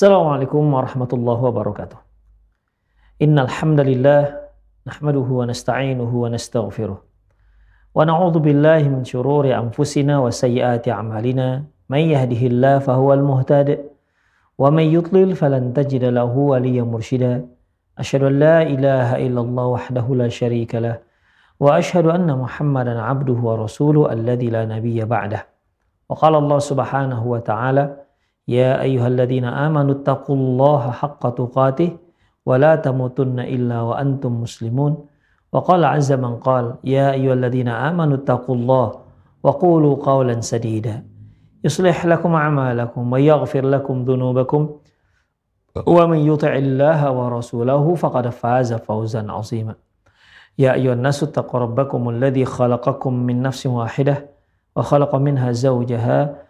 السلام عليكم ورحمة الله وبركاته. إن الحمد لله نحمده ونستعينه ونستغفره. ونعوذ بالله من شرور أنفسنا وسيئات أعمالنا. من يهده الله فهو المهتد. ومن يطلل فلن تجد له وليا مرشدا. أشهد أن لا إله إلا الله وحده لا شريك له. وأشهد أن محمدا عبده ورسوله الذي لا نبي بعده. وقال الله سبحانه وتعالى يا أيها الذين آمنوا اتقوا الله حق تقاته ولا تموتن إلا وأنتم مسلمون. وقال عز من قال يا أيها الذين آمنوا اتقوا الله وقولوا قولا سديدا. يصلح لكم أعمالكم ويغفر لكم ذنوبكم. ومن يطع الله ورسوله فقد فاز فوزا عظيما. يا أيها الناس اتقوا ربكم الذي خلقكم من نفس واحدة وخلق منها زوجها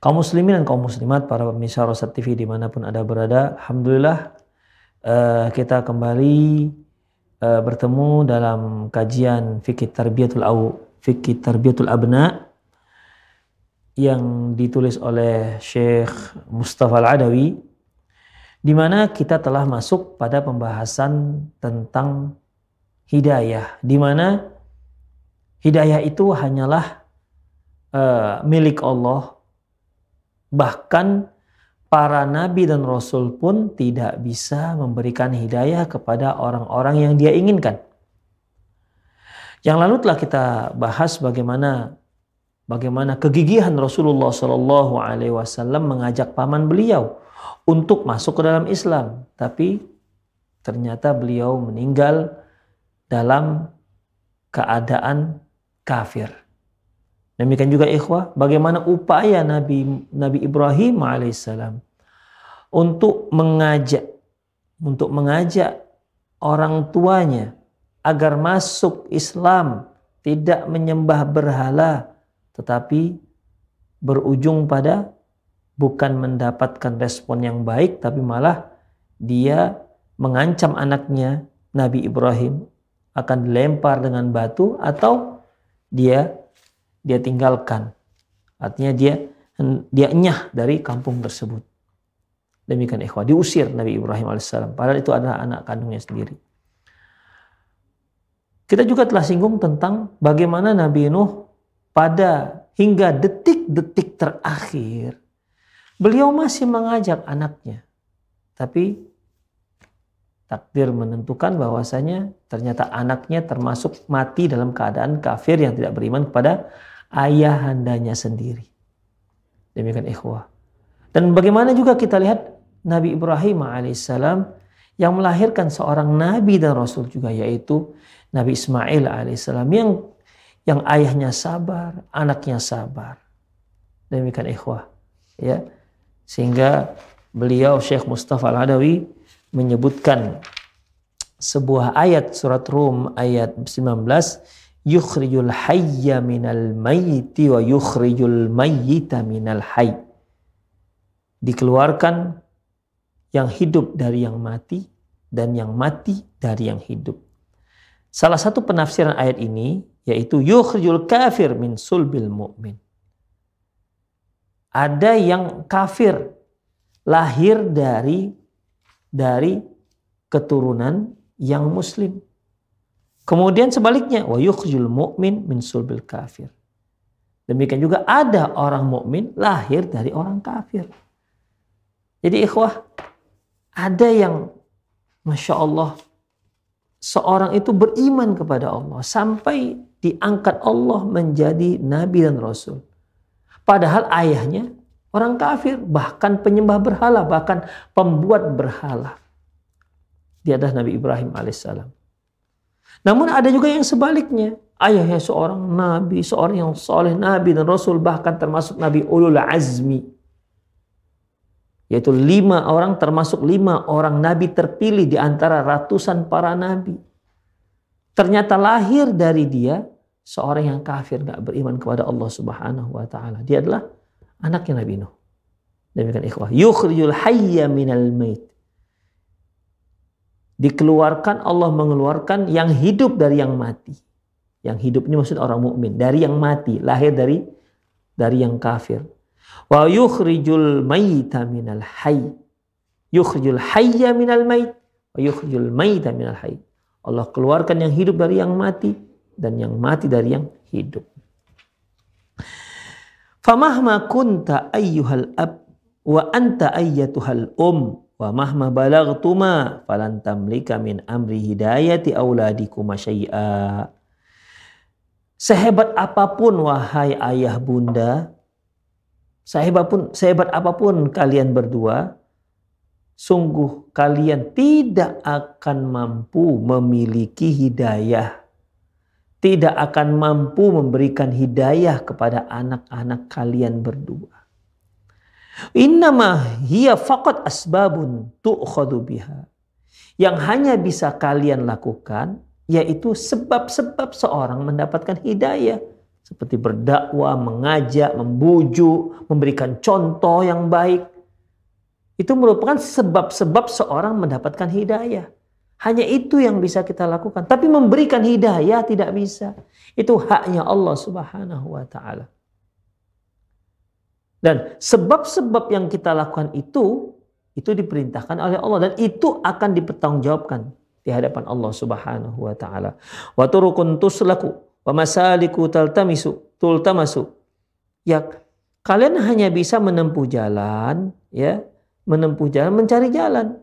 Kaum muslimin dan kaum muslimat, para pemirsa Rosat TV di mana pun ada berada, Alhamdulillah uh, kita kembali uh, bertemu dalam kajian fikih tarbiyatul au fikih tarbiyatul abna yang ditulis oleh Syekh Mustafa Al-Adawi di mana kita telah masuk pada pembahasan tentang hidayah di mana hidayah itu hanyalah uh, milik Allah Bahkan para nabi dan rasul pun tidak bisa memberikan hidayah kepada orang-orang yang dia inginkan. Yang lalu telah kita bahas bagaimana bagaimana kegigihan Rasulullah Shallallahu Alaihi Wasallam mengajak paman beliau untuk masuk ke dalam Islam, tapi ternyata beliau meninggal dalam keadaan kafir. Demikian juga ikhwah, bagaimana upaya Nabi Nabi Ibrahim alaihissalam untuk mengajak untuk mengajak orang tuanya agar masuk Islam, tidak menyembah berhala, tetapi berujung pada bukan mendapatkan respon yang baik, tapi malah dia mengancam anaknya Nabi Ibrahim akan dilempar dengan batu atau dia dia tinggalkan. Artinya dia dia enyah dari kampung tersebut. Demikian ikhwah, diusir Nabi Ibrahim alaihissalam. Padahal itu adalah anak kandungnya sendiri. Kita juga telah singgung tentang bagaimana Nabi Nuh pada hingga detik-detik terakhir beliau masih mengajak anaknya. Tapi takdir menentukan bahwasanya ternyata anaknya termasuk mati dalam keadaan kafir yang tidak beriman kepada ayahandanya sendiri. Demikian ikhwah. Dan bagaimana juga kita lihat Nabi Ibrahim alaihissalam yang melahirkan seorang nabi dan rasul juga yaitu Nabi Ismail alaihissalam yang yang ayahnya sabar, anaknya sabar. Demikian ikhwah. Ya. Sehingga beliau Syekh Mustafa Al-Adawi menyebutkan sebuah ayat surat Rum ayat 19 yukhrijul hayya minal mayyiti wa yukhrijul mayyita minal hayy. Dikeluarkan yang hidup dari yang mati dan yang mati dari yang hidup. Salah satu penafsiran ayat ini yaitu yukhrijul kafir min sulbil mu'min. Ada yang kafir lahir dari dari keturunan yang muslim. Kemudian sebaliknya, wa yukhjul mu'min min sulbil kafir. Demikian juga ada orang mukmin lahir dari orang kafir. Jadi ikhwah, ada yang Masya Allah, seorang itu beriman kepada Allah sampai diangkat Allah menjadi nabi dan rasul. Padahal ayahnya orang kafir, bahkan penyembah berhala, bahkan pembuat berhala. Dia adalah Nabi Ibrahim alaihissalam. Namun ada juga yang sebaliknya. Ayahnya seorang nabi, seorang yang soleh nabi dan rasul bahkan termasuk nabi ulul azmi. Yaitu lima orang termasuk lima orang nabi terpilih di antara ratusan para nabi. ternyata lahir dari dia seorang yang kafir nggak beriman kepada Allah Subhanahu wa taala. Dia adalah anaknya Nabi Nuh. Demikian ikhwah. Yukhrijul hayya minal mait. Dikeluarkan Allah mengeluarkan yang hidup dari yang mati. Yang hidup ini maksud orang mukmin, dari yang mati, lahir dari dari yang kafir. Wa yukhrijul maita minal hayy. Yukhrijul hayya minal mait wa yukhrijul maita minal hayy. Allah keluarkan yang hidup dari yang mati dan yang mati dari yang hidup. Famahma kunta ayyuhal ab wa anta ayyatuhal um wa mahma balagtuma falan tamlika min amri hidayati auladikuma syai'a. Sehebat apa pun wahai ayah bunda, sehebat pun sehebat apa pun kalian berdua, sungguh kalian tidak akan mampu memiliki hidayah tidak akan mampu memberikan hidayah kepada anak-anak kalian berdua. Innama hiya faqat asbabun tu'khadu biha. Yang hanya bisa kalian lakukan yaitu sebab-sebab seorang mendapatkan hidayah seperti berdakwah, mengajak, membujuk, memberikan contoh yang baik. Itu merupakan sebab-sebab seorang mendapatkan hidayah. Hanya itu yang bisa kita lakukan. Tapi memberikan hidayah tidak bisa. Itu haknya Allah Subhanahu wa taala. Dan sebab-sebab yang kita lakukan itu itu diperintahkan oleh Allah dan itu akan dipertanggungjawabkan di hadapan Allah Subhanahu wa taala. Wa turukun tuslaku wa masaliku taltamisu tultamasu. Ya, kalian hanya bisa menempuh jalan, ya, menempuh jalan, mencari jalan.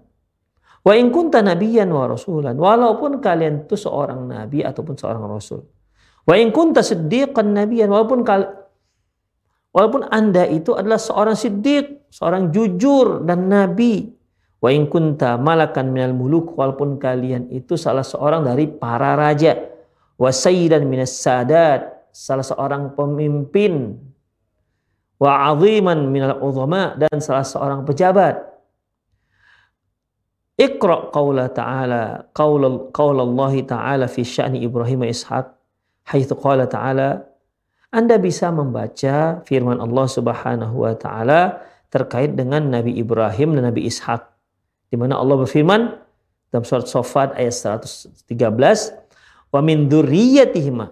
Wa in kunta nabiyan wa rasulan. Walaupun kalian itu seorang nabi ataupun seorang rasul. Wa in kunta siddiqan nabiyan. Walaupun kal walaupun Anda itu adalah seorang siddiq, seorang jujur dan nabi. Wa in kunta malakan minal muluk. Walaupun kalian itu salah seorang dari para raja. Wa sayyidan minas sadat. Salah seorang pemimpin. Wa aziman minal uzama. Dan salah seorang pejabat Iqra qawla ta'ala qawla qawla Allah ta'ala fi sya'ni Ibrahim wa Ishaq haitsu qala ta'ala Anda bisa membaca firman Allah Subhanahu wa taala terkait dengan Nabi Ibrahim dan Nabi Ishak di mana Allah berfirman dalam surat Sofat ayat 113 wa min dzurriyyatihima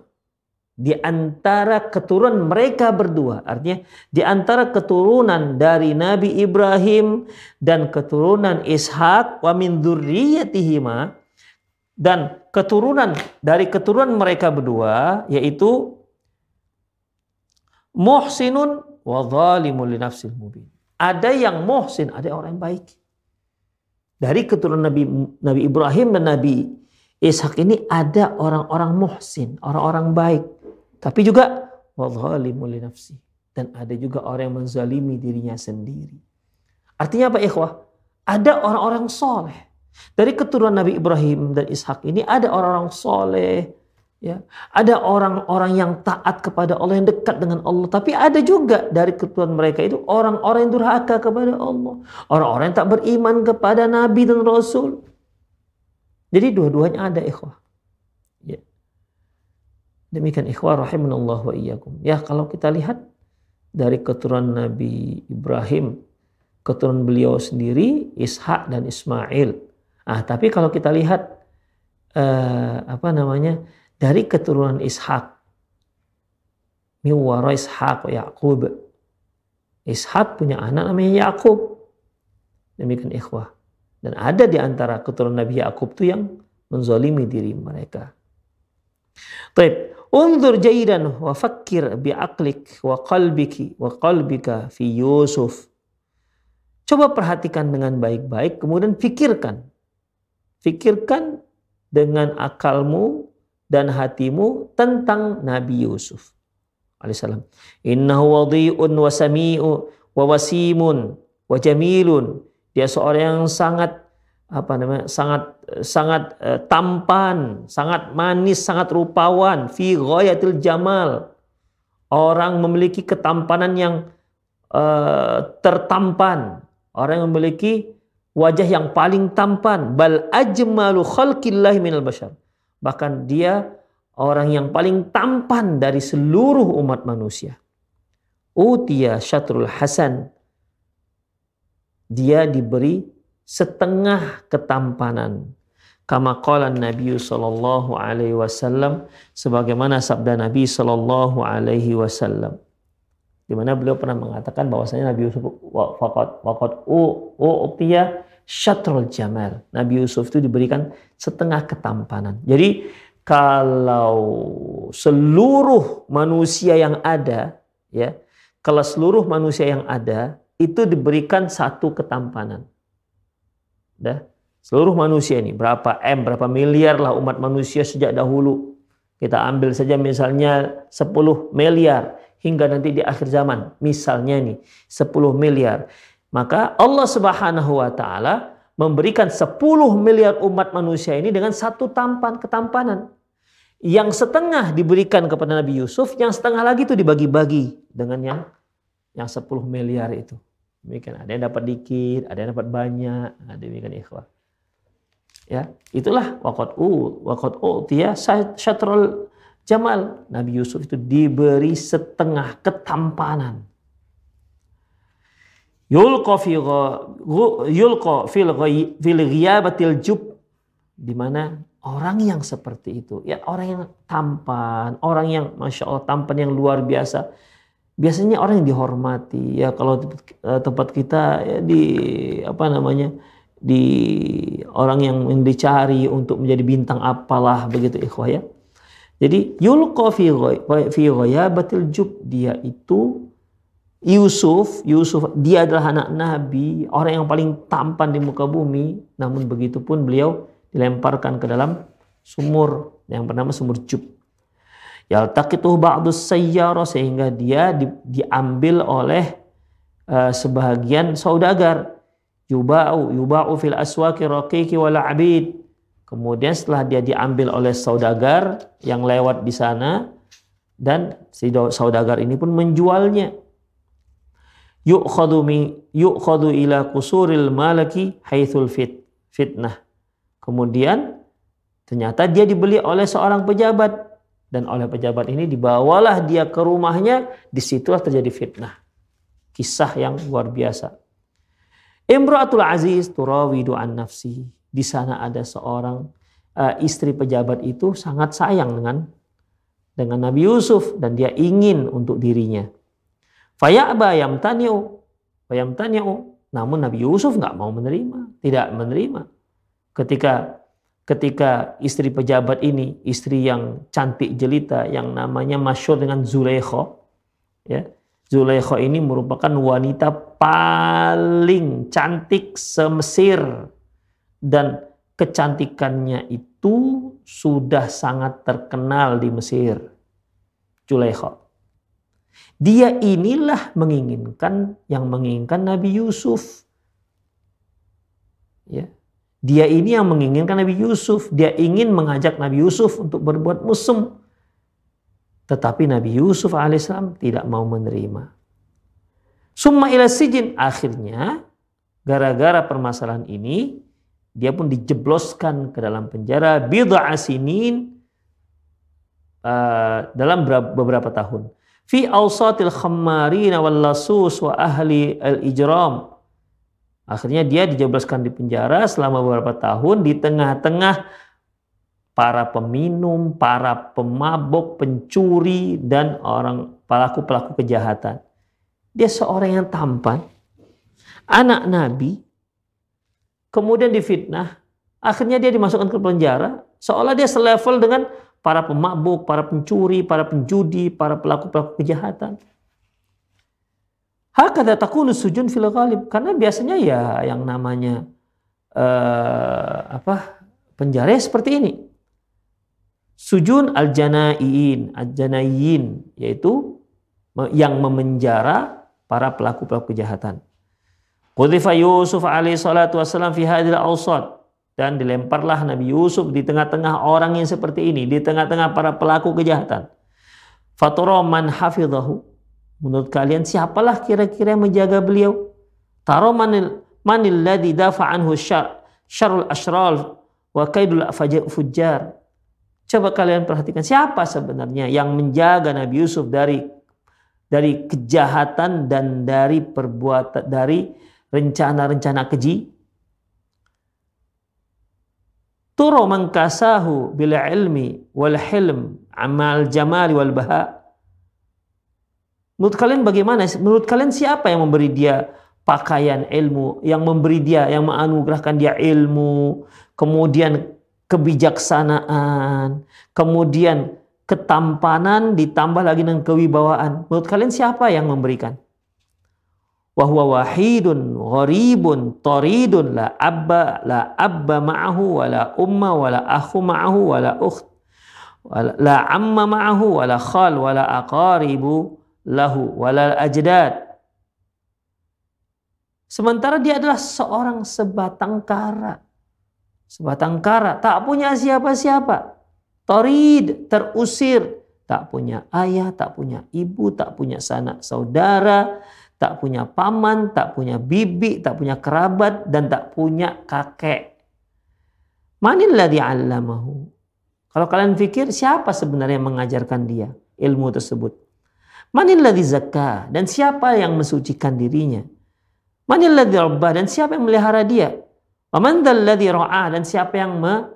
di antara keturunan mereka berdua. Artinya di antara keturunan dari Nabi Ibrahim dan keturunan Ishak wa min dzurriyyatihima dan keturunan dari keturunan mereka berdua yaitu muhsinun wa zalimun li nafsil mubin. Ada yang muhsin, ada orang yang baik. Dari keturunan Nabi Nabi Ibrahim dan Nabi Ishak ini ada orang-orang muhsin, orang-orang baik tapi juga li nafsi. Dan ada juga orang yang menzalimi dirinya sendiri. Artinya apa ikhwah? Ada orang-orang soleh. Dari keturunan Nabi Ibrahim dan Ishak ini ada orang-orang soleh. Ya, ada orang-orang yang taat kepada Allah yang dekat dengan Allah, tapi ada juga dari keturunan mereka itu orang-orang yang durhaka kepada Allah, orang-orang yang tak beriman kepada Nabi dan Rasul. Jadi dua-duanya ada ikhwah. Demikian ikhwah rahimanallah wa iyyakum. Ya kalau kita lihat dari keturunan Nabi Ibrahim, keturunan beliau sendiri Ishak dan Ismail. Ah, tapi kalau kita lihat eh, apa namanya dari keturunan Ishak, miwara Ishak Yakub. Ishak punya anak namanya Yakub. Demikian ikhwah. Dan ada di antara keturunan Nabi Yakub itu yang menzalimi diri mereka. Baik, Unzur jaidan wa fakkir bi'aklik wa qalbiki wa qalbika fi Yusuf. Coba perhatikan dengan baik-baik, kemudian fikirkan. Fikirkan dengan akalmu dan hatimu tentang Nabi Yusuf. Alaihissalam. Innahu wadhi'un wa sami'u wa wasimun wa jamilun. Dia seorang yang sangat apa namanya sangat sangat uh, tampan, sangat manis, sangat rupawan, fi ghayatil jamal. Orang memiliki ketampanan yang uh, tertampan, orang yang memiliki wajah yang paling tampan, bal ajmalu khalqillahi minal bashar. Bahkan dia orang yang paling tampan dari seluruh umat manusia. Utia syatrul hasan. Dia diberi setengah ketampanan. Kama qala Nabi sallallahu alaihi wasallam sebagaimana sabda Nabi sallallahu alaihi wasallam. Di mana beliau pernah mengatakan bahwasanya Nabi Yusuf waqat u u'tiya syatrul jamal. Nabi Yusuf itu diberikan setengah ketampanan. Jadi kalau seluruh manusia yang ada ya kalau seluruh manusia yang ada itu diberikan satu ketampanan. Dah. Seluruh manusia ini berapa M, berapa miliar lah umat manusia sejak dahulu. Kita ambil saja misalnya 10 miliar hingga nanti di akhir zaman. Misalnya nih 10 miliar. Maka Allah Subhanahu wa taala memberikan 10 miliar umat manusia ini dengan satu tampan ketampanan. Yang setengah diberikan kepada Nabi Yusuf, yang setengah lagi itu dibagi-bagi dengan yang yang 10 miliar itu. Demikian ada yang dapat dikit, ada yang dapat banyak. Nah, demikian ikhwah. Ya, itulah waqat u waqat dia syatrul jamal. Nabi Yusuf itu diberi setengah ketampanan. Yulqa fi yulqa fil fil ghiyabatil jub di mana orang yang seperti itu, ya orang yang tampan, orang yang masya Allah tampan yang luar biasa, biasanya orang yang dihormati ya kalau eh, tempat kita ya di apa namanya di orang yang dicari untuk menjadi bintang apalah begitu ikhwah ya. Jadi yulqa fi ghayabatil jub dia itu Yusuf, Yusuf dia adalah anak nabi, orang yang paling tampan di muka bumi, namun begitu pun beliau dilemparkan ke dalam sumur yang bernama sumur jub. Yaltaqituhu ba'dus sayyara sehingga dia di, diambil oleh uh, sebahagian saudagar yuba'u yuba'u fil aswaki raqiqi wal abid. Kemudian setelah dia diambil oleh saudagar yang lewat di sana dan si saudagar ini pun menjualnya. Yu'khadhu mi yu'khadhu ila kusuril malaki haitsul fit fitnah. Kemudian ternyata dia dibeli oleh seorang pejabat dan oleh pejabat ini dibawalah dia ke rumahnya, di situlah terjadi fitnah. Kisah yang luar biasa. Imra'atul Aziz turawidu an nafsi. Di sana ada seorang uh, istri pejabat itu sangat sayang dengan dengan Nabi Yusuf dan dia ingin untuk dirinya. Faya'ba yamtani'u. Fayamtani'u. Namun Nabi Yusuf nggak mau menerima, tidak menerima. Ketika ketika istri pejabat ini, istri yang cantik jelita yang namanya masyur dengan Zulaikha, ya, Zulaikha ini merupakan wanita paling cantik semesir dan kecantikannya itu sudah sangat terkenal di Mesir. Zulaikha. Dia inilah menginginkan yang menginginkan Nabi Yusuf. Ya. Dia ini yang menginginkan Nabi Yusuf. Dia ingin mengajak Nabi Yusuf untuk berbuat musim tetapi Nabi Yusuf alaihissalam tidak mau menerima. Summa ila sijin. Akhirnya gara-gara permasalahan ini dia pun dijebloskan ke dalam penjara bid'a sinin uh, dalam beberapa tahun. Fi awsatil khammarin wal lasus wa ahli al-ijram. Akhirnya dia dijebloskan di penjara selama beberapa tahun di tengah-tengah para peminum, para pemabuk, pencuri, dan orang pelaku-pelaku kejahatan. Dia seorang yang tampan, anak Nabi, kemudian difitnah, akhirnya dia dimasukkan ke penjara, seolah dia selevel dengan para pemabuk, para pencuri, para penjudi, para pelaku-pelaku kejahatan. Hakada takunu sujun fil ghalib. Karena biasanya ya yang namanya uh, apa penjara seperti ini sujun al-janaiin, al-janaiin yaitu yang memenjara para pelaku-pelaku kejahatan. Qudhifa Yusuf alaihi salatu wassalam fi hadil awsat dan dilemparlah Nabi Yusuf di tengah-tengah orang yang seperti ini, di tengah-tengah para pelaku kejahatan. Fatura man hafidhahu. Menurut kalian siapalah kira-kira yang menjaga beliau? Taro manil manil ladzi dafa anhu syar syarul ashral wa kaidul fujjar Coba kalian perhatikan siapa sebenarnya yang menjaga Nabi Yusuf dari dari kejahatan dan dari perbuatan dari rencana-rencana keji. Turo mangkasahu bila ilmi wal hilm amal jamal wal baha. Menurut kalian bagaimana? Menurut kalian siapa yang memberi dia pakaian ilmu, yang memberi dia, yang menganugerahkan dia ilmu, kemudian kebijaksanaan, kemudian ketampanan ditambah lagi dengan kewibawaan. Menurut kalian siapa yang memberikan? Wahwa wahidun gharibun taridun la abba la abba ma'ahu wa la umma wa la akhu ma'ahu wa la ukht la amma ma'ahu wa la khal wa la aqaribu lahu wa la ajdad Sementara dia adalah seorang sebatang kara Sebatang kara, tak punya siapa-siapa. Torid, terusir. Tak punya ayah, tak punya ibu, tak punya sanak saudara, tak punya paman, tak punya bibi, tak punya kerabat, dan tak punya kakek. Manillah di'allamahu. Kalau kalian pikir siapa sebenarnya yang mengajarkan dia ilmu tersebut? Manillah zakah dan siapa yang mensucikan dirinya? Manillah rabbah dan siapa yang melihara dia? Waman ra'a dan siapa yang me,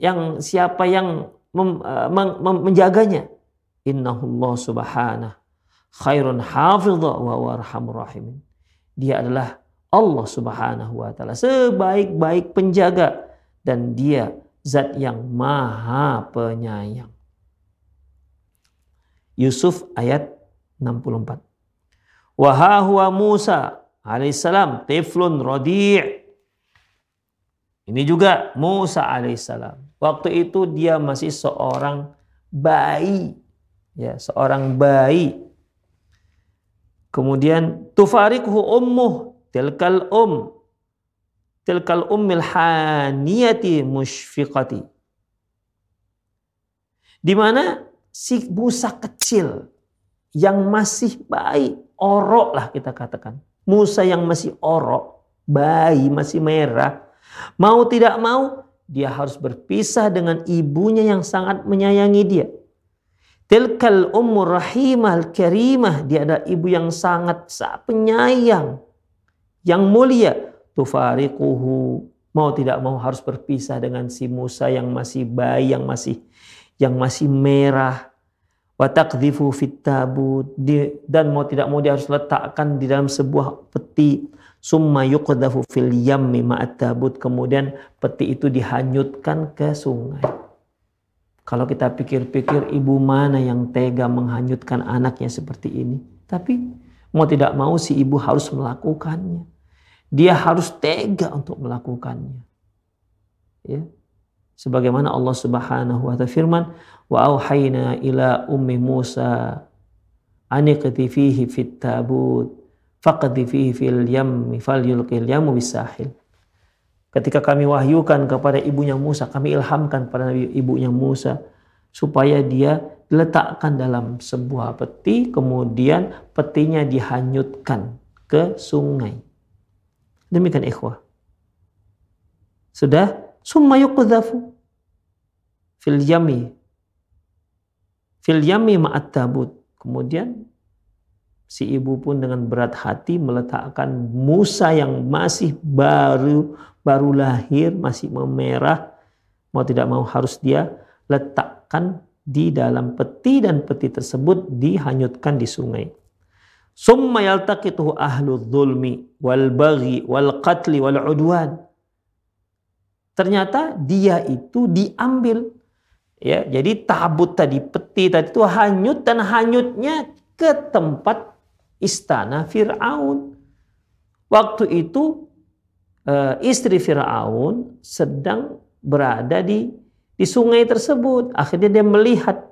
yang siapa yang mem, mem, mem, menjaganya? Innahullah subhanah khairun hafidha wa warhamur rahimin. Dia adalah Allah subhanahu wa ta'ala sebaik-baik penjaga dan dia zat yang maha penyayang. Yusuf ayat 64. Wahahuwa Musa alaihissalam tiflun rodi' Ini juga Musa alaihissalam. Waktu itu dia masih seorang bayi. Ya, seorang bayi. Kemudian tufarikuhu ummuh tilkal um tilkal ummil haniyati mushfiqati. Di mana si Musa kecil yang masih bayi, orok lah kita katakan. Musa yang masih orok, bayi masih merah, Mau tidak mau, dia harus berpisah dengan ibunya yang sangat menyayangi dia. Tilkal umur rahimah karimah. Dia ada ibu yang sangat penyayang. Yang mulia. Tufariquhu. Mau tidak mau harus berpisah dengan si Musa yang masih bayi, yang masih yang masih merah. Watakdifu fit. Dan mau tidak mau dia harus letakkan di dalam sebuah peti Summa yuqdafu fil yammi ma'at tabut. Kemudian peti itu dihanyutkan ke sungai. Kalau kita pikir-pikir ibu mana yang tega menghanyutkan anaknya seperti ini. Tapi mau tidak mau si ibu harus melakukannya. Dia harus tega untuk melakukannya. Ya. Sebagaimana Allah Subhanahu wa taala firman, "Wa auhayna ila ummi Musa aniqti fihi fit tabut faqdi fihi fil yammi falyulqil yamu bisahil. Ketika kami wahyukan kepada ibunya Musa, kami ilhamkan pada ibunya Musa supaya dia diletakkan dalam sebuah peti, kemudian petinya dihanyutkan ke sungai. Demikian ikhwah. Sudah summa yuqdhafu fil yami fil yami ma'at tabut. Kemudian Si ibu pun dengan berat hati meletakkan Musa yang masih baru baru lahir, masih memerah, mau tidak mau harus dia letakkan di dalam peti dan peti tersebut dihanyutkan di sungai. Summa yaltaqituhu ahlu dhulmi wal baghi wal qatli wal udwan. Ternyata dia itu diambil ya jadi tabut tadi peti tadi itu hanyut dan hanyutnya ke tempat istana Fir'aun. Waktu itu eh, istri Fir'aun sedang berada di di sungai tersebut. Akhirnya dia melihat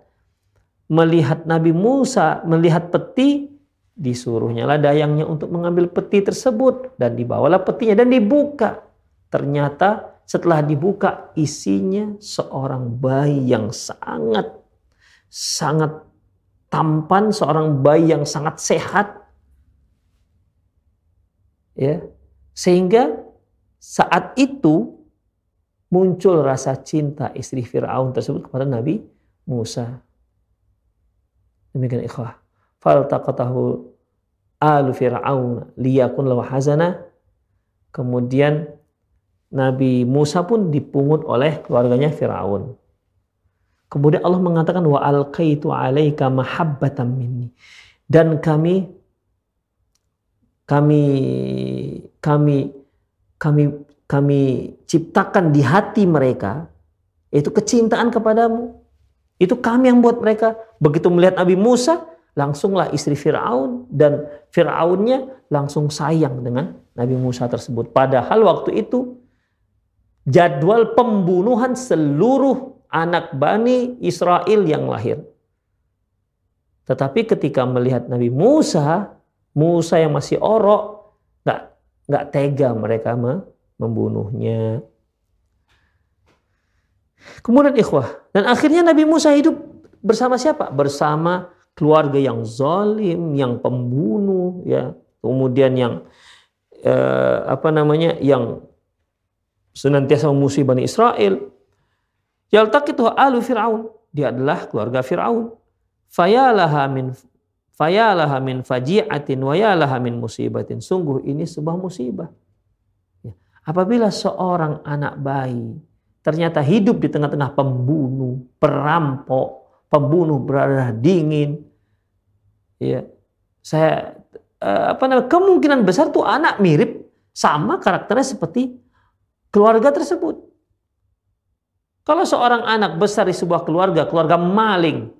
melihat Nabi Musa melihat peti disuruhnya lah dayangnya untuk mengambil peti tersebut dan dibawalah petinya dan dibuka. Ternyata setelah dibuka isinya seorang bayi yang sangat sangat tampan, seorang bayi yang sangat sehat. Ya. Sehingga saat itu muncul rasa cinta istri Fir'aun tersebut kepada Nabi Musa. Demikian ikhwah. Faltaqatahu alu Fir'aun liyakun lawa hazana. Kemudian Nabi Musa pun dipungut oleh keluarganya Fir'aun. Kemudian Allah mengatakan wa alqaitu alaika mahabbatan minni. Dan kami kami kami kami kami ciptakan di hati mereka itu kecintaan kepadamu. Itu kami yang buat mereka. Begitu melihat Nabi Musa, langsunglah istri Firaun dan Firaunnya langsung sayang dengan Nabi Musa tersebut. Padahal waktu itu jadwal pembunuhan seluruh anak Bani Israel yang lahir. Tetapi ketika melihat Nabi Musa, Musa yang masih orok, nggak tega mereka membunuhnya. Kemudian ikhwah, dan akhirnya Nabi Musa hidup bersama siapa? Bersama keluarga yang zalim, yang pembunuh, ya, kemudian yang eh, apa namanya, yang senantiasa memusuhi Bani Israel. Yaltaqitu alu Fir'aun. Dia adalah keluarga Fir'aun. Fayalaha min fayalaha min faji'atin wa min musibatin. Sungguh ini sebuah musibah. Ya. Apabila seorang anak bayi ternyata hidup di tengah-tengah pembunuh, perampok, pembunuh berada dingin, ya saya eh, apa namanya kemungkinan besar tuh anak mirip sama karakternya seperti keluarga tersebut. Kalau seorang anak besar di sebuah keluarga, keluarga maling,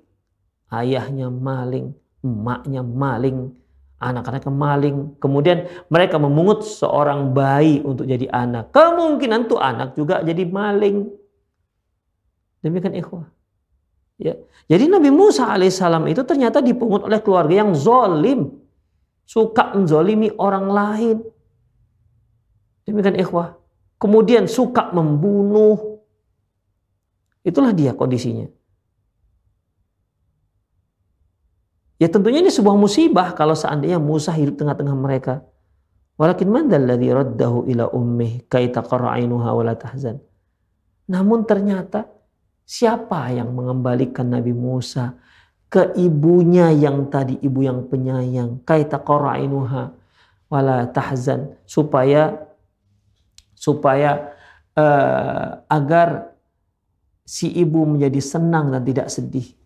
ayahnya maling, emaknya maling, anak-anaknya maling, kemudian mereka memungut seorang bayi untuk jadi anak. Kemungkinan tuh anak juga jadi maling. Demikian ikhwah. Ya. Jadi Nabi Musa alaihissalam itu ternyata dipungut oleh keluarga yang zolim. Suka menzolimi orang lain. Demikian ikhwah kemudian suka membunuh. Itulah dia kondisinya. Ya tentunya ini sebuah musibah kalau seandainya Musa hidup tengah-tengah mereka. Walakin man dalladhi raddahu ila ummih tahzan. Namun ternyata siapa yang mengembalikan Nabi Musa ke ibunya yang tadi ibu yang penyayang kay taqarra ainuha wa tahzan supaya supaya uh, agar si ibu menjadi senang dan tidak sedih.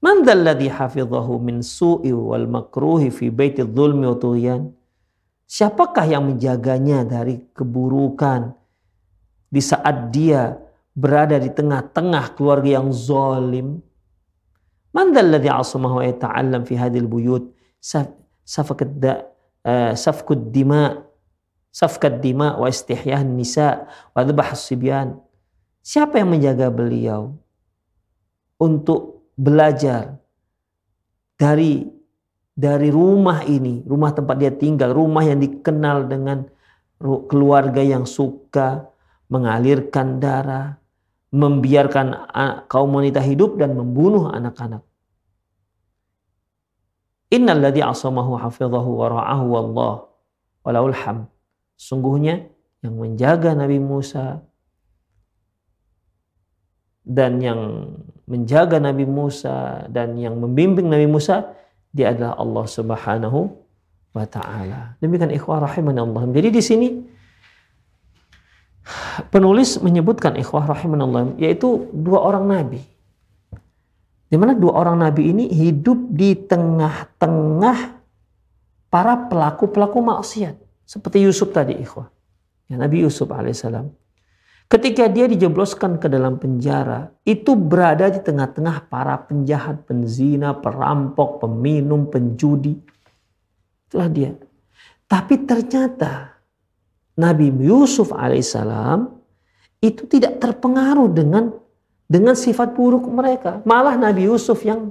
Man hafizahu min su'i wal makruhi fi baiti dzulmi wa? Siapakah yang menjaganya dari keburukan di saat dia berada di tengah-tengah keluarga yang zalim? Man dzalladzi asamahu wa yata'allam fi hadhil buyut safakat uh, safkud dima' safkat dima wa istihyah nisa wa dzabah sibyan. Siapa yang menjaga beliau untuk belajar dari dari rumah ini, rumah tempat dia tinggal, rumah yang dikenal dengan keluarga yang suka mengalirkan darah, membiarkan kaum wanita hidup dan membunuh anak-anak. Innalladzi asamahu hafizahu wa ra'ahu wallah walaul hamd. Sungguhnya yang menjaga Nabi Musa dan yang menjaga Nabi Musa dan yang membimbing Nabi Musa dia adalah Allah Subhanahu wa taala. Demikian ikhwah rahimani Allah. Jadi di sini penulis menyebutkan ikhwah rahimani Allah yaitu dua orang nabi. Di mana dua orang nabi ini hidup di tengah-tengah para pelaku-pelaku maksiat. Seperti Yusuf tadi ikhwah. Ya, Nabi Yusuf alaihissalam. Ketika dia dijebloskan ke dalam penjara, itu berada di tengah-tengah para penjahat, penzina, perampok, peminum, penjudi. Itulah dia. Tapi ternyata Nabi Yusuf alaihissalam itu tidak terpengaruh dengan dengan sifat buruk mereka. Malah Nabi Yusuf yang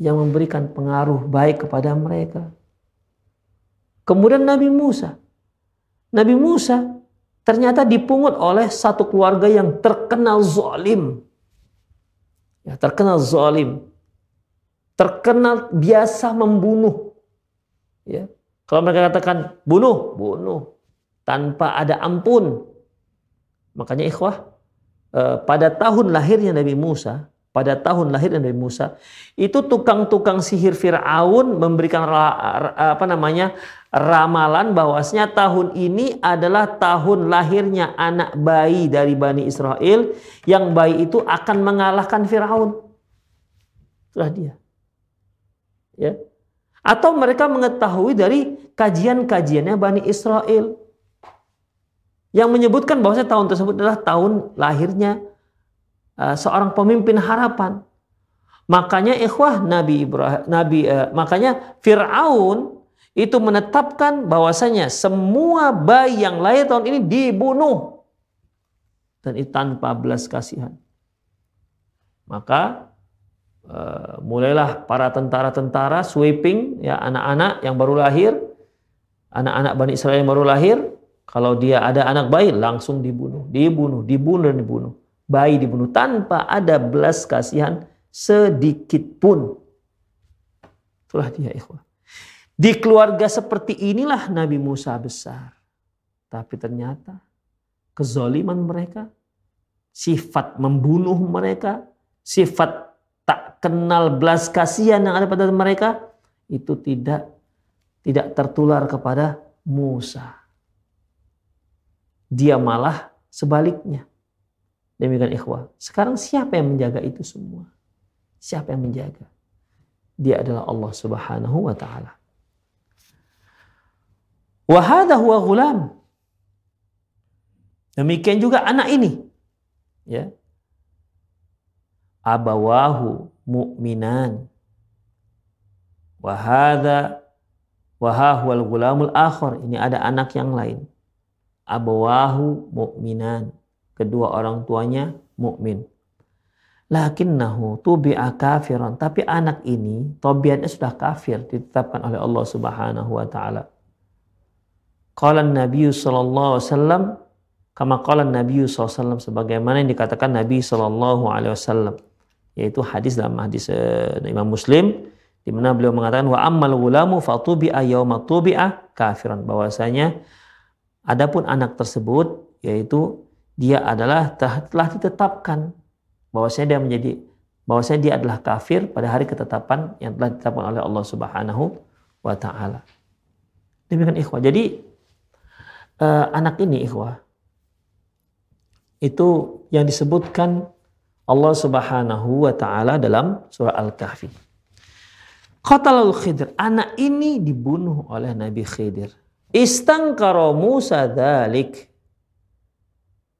yang memberikan pengaruh baik kepada mereka. Kemudian Nabi Musa. Nabi Musa ternyata dipungut oleh satu keluarga yang terkenal zalim. Ya, terkenal zalim. Terkenal biasa membunuh. Ya. Kalau mereka katakan bunuh, bunuh. Tanpa ada ampun. Makanya ikhwah, eh, pada tahun lahirnya Nabi Musa, pada tahun lahirnya Nabi Musa, itu tukang-tukang sihir Firaun memberikan apa namanya ramalan bahwasanya tahun ini adalah tahun lahirnya anak bayi dari Bani Israel yang bayi itu akan mengalahkan Firaun. Itulah dia. Ya. Atau mereka mengetahui dari kajian-kajiannya Bani Israel yang menyebutkan bahwa tahun tersebut adalah tahun lahirnya uh, seorang pemimpin harapan. Makanya ikhwah Nabi Ibrahim Nabi uh, makanya Firaun itu menetapkan bahwasanya semua bayi yang lahir tahun ini dibunuh dan itu tanpa belas kasihan. Maka uh, mulailah para tentara-tentara sweeping ya anak-anak yang baru lahir, anak-anak Bani Israel yang baru lahir kalau dia ada anak bayi langsung dibunuh, dibunuh, dibunuh dan dibunuh. Bayi dibunuh tanpa ada belas kasihan sedikit pun. Itulah dia ikhwah. Di keluarga seperti inilah Nabi Musa besar. Tapi ternyata kezoliman mereka, sifat membunuh mereka, sifat tak kenal belas kasihan yang ada pada mereka itu tidak tidak tertular kepada Musa. Dia malah sebaliknya. Demikian ikhwah. Sekarang siapa yang menjaga itu semua? Siapa yang menjaga? Dia adalah Allah Subhanahu wa taala. Wahada huwa gulam. Demikian juga anak ini. Ya. Abawahu mu'minan. Wahada wahahual gulamul akhir. Ini ada anak yang lain abawahu mu'minan. Kedua orang tuanya mukmin. Lakinnahu tubi'a kafiran. Tapi anak ini tobiatnya sudah kafir ditetapkan oleh Allah Subhanahu wa taala. Qala Nabi sallallahu alaihi wasallam kama qala Nabi sallallahu sebagaimana yang dikatakan Nabi sallallahu alaihi wasallam yaitu hadis dalam hadis uh, Imam Muslim di mana beliau mengatakan wa ammal gulamu fatubi'a yauma tubi'a kafiran bahwasanya Adapun anak tersebut yaitu dia adalah telah ditetapkan bahwasanya dia menjadi bahwasanya dia adalah kafir pada hari ketetapan yang telah ditetapkan oleh Allah Subhanahu wa taala. Demikian ikhwah. Jadi uh, anak ini ikhwah itu yang disebutkan Allah Subhanahu wa taala dalam surah Al-Kahfi. Qatalul Khidir, anak ini dibunuh oleh Nabi Khidir. Istangkaro Musa dalik.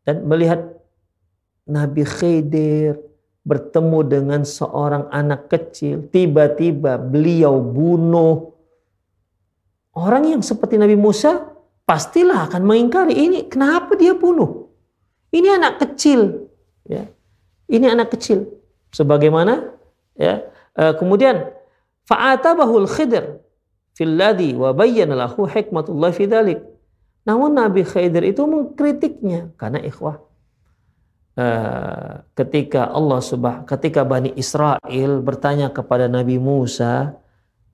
Dan melihat Nabi Khidir bertemu dengan seorang anak kecil. Tiba-tiba beliau bunuh. Orang yang seperti Nabi Musa pastilah akan mengingkari ini. Kenapa dia bunuh? Ini anak kecil. Ya. Ini anak kecil. Sebagaimana ya. Eh, kemudian fa'atabahul khidr filladhi wa bayyana lahu hikmatullah fi dhalik. Namun Nabi Khidir itu mengkritiknya karena ikhwah uh, ketika Allah subah ketika Bani Israel bertanya kepada Nabi Musa,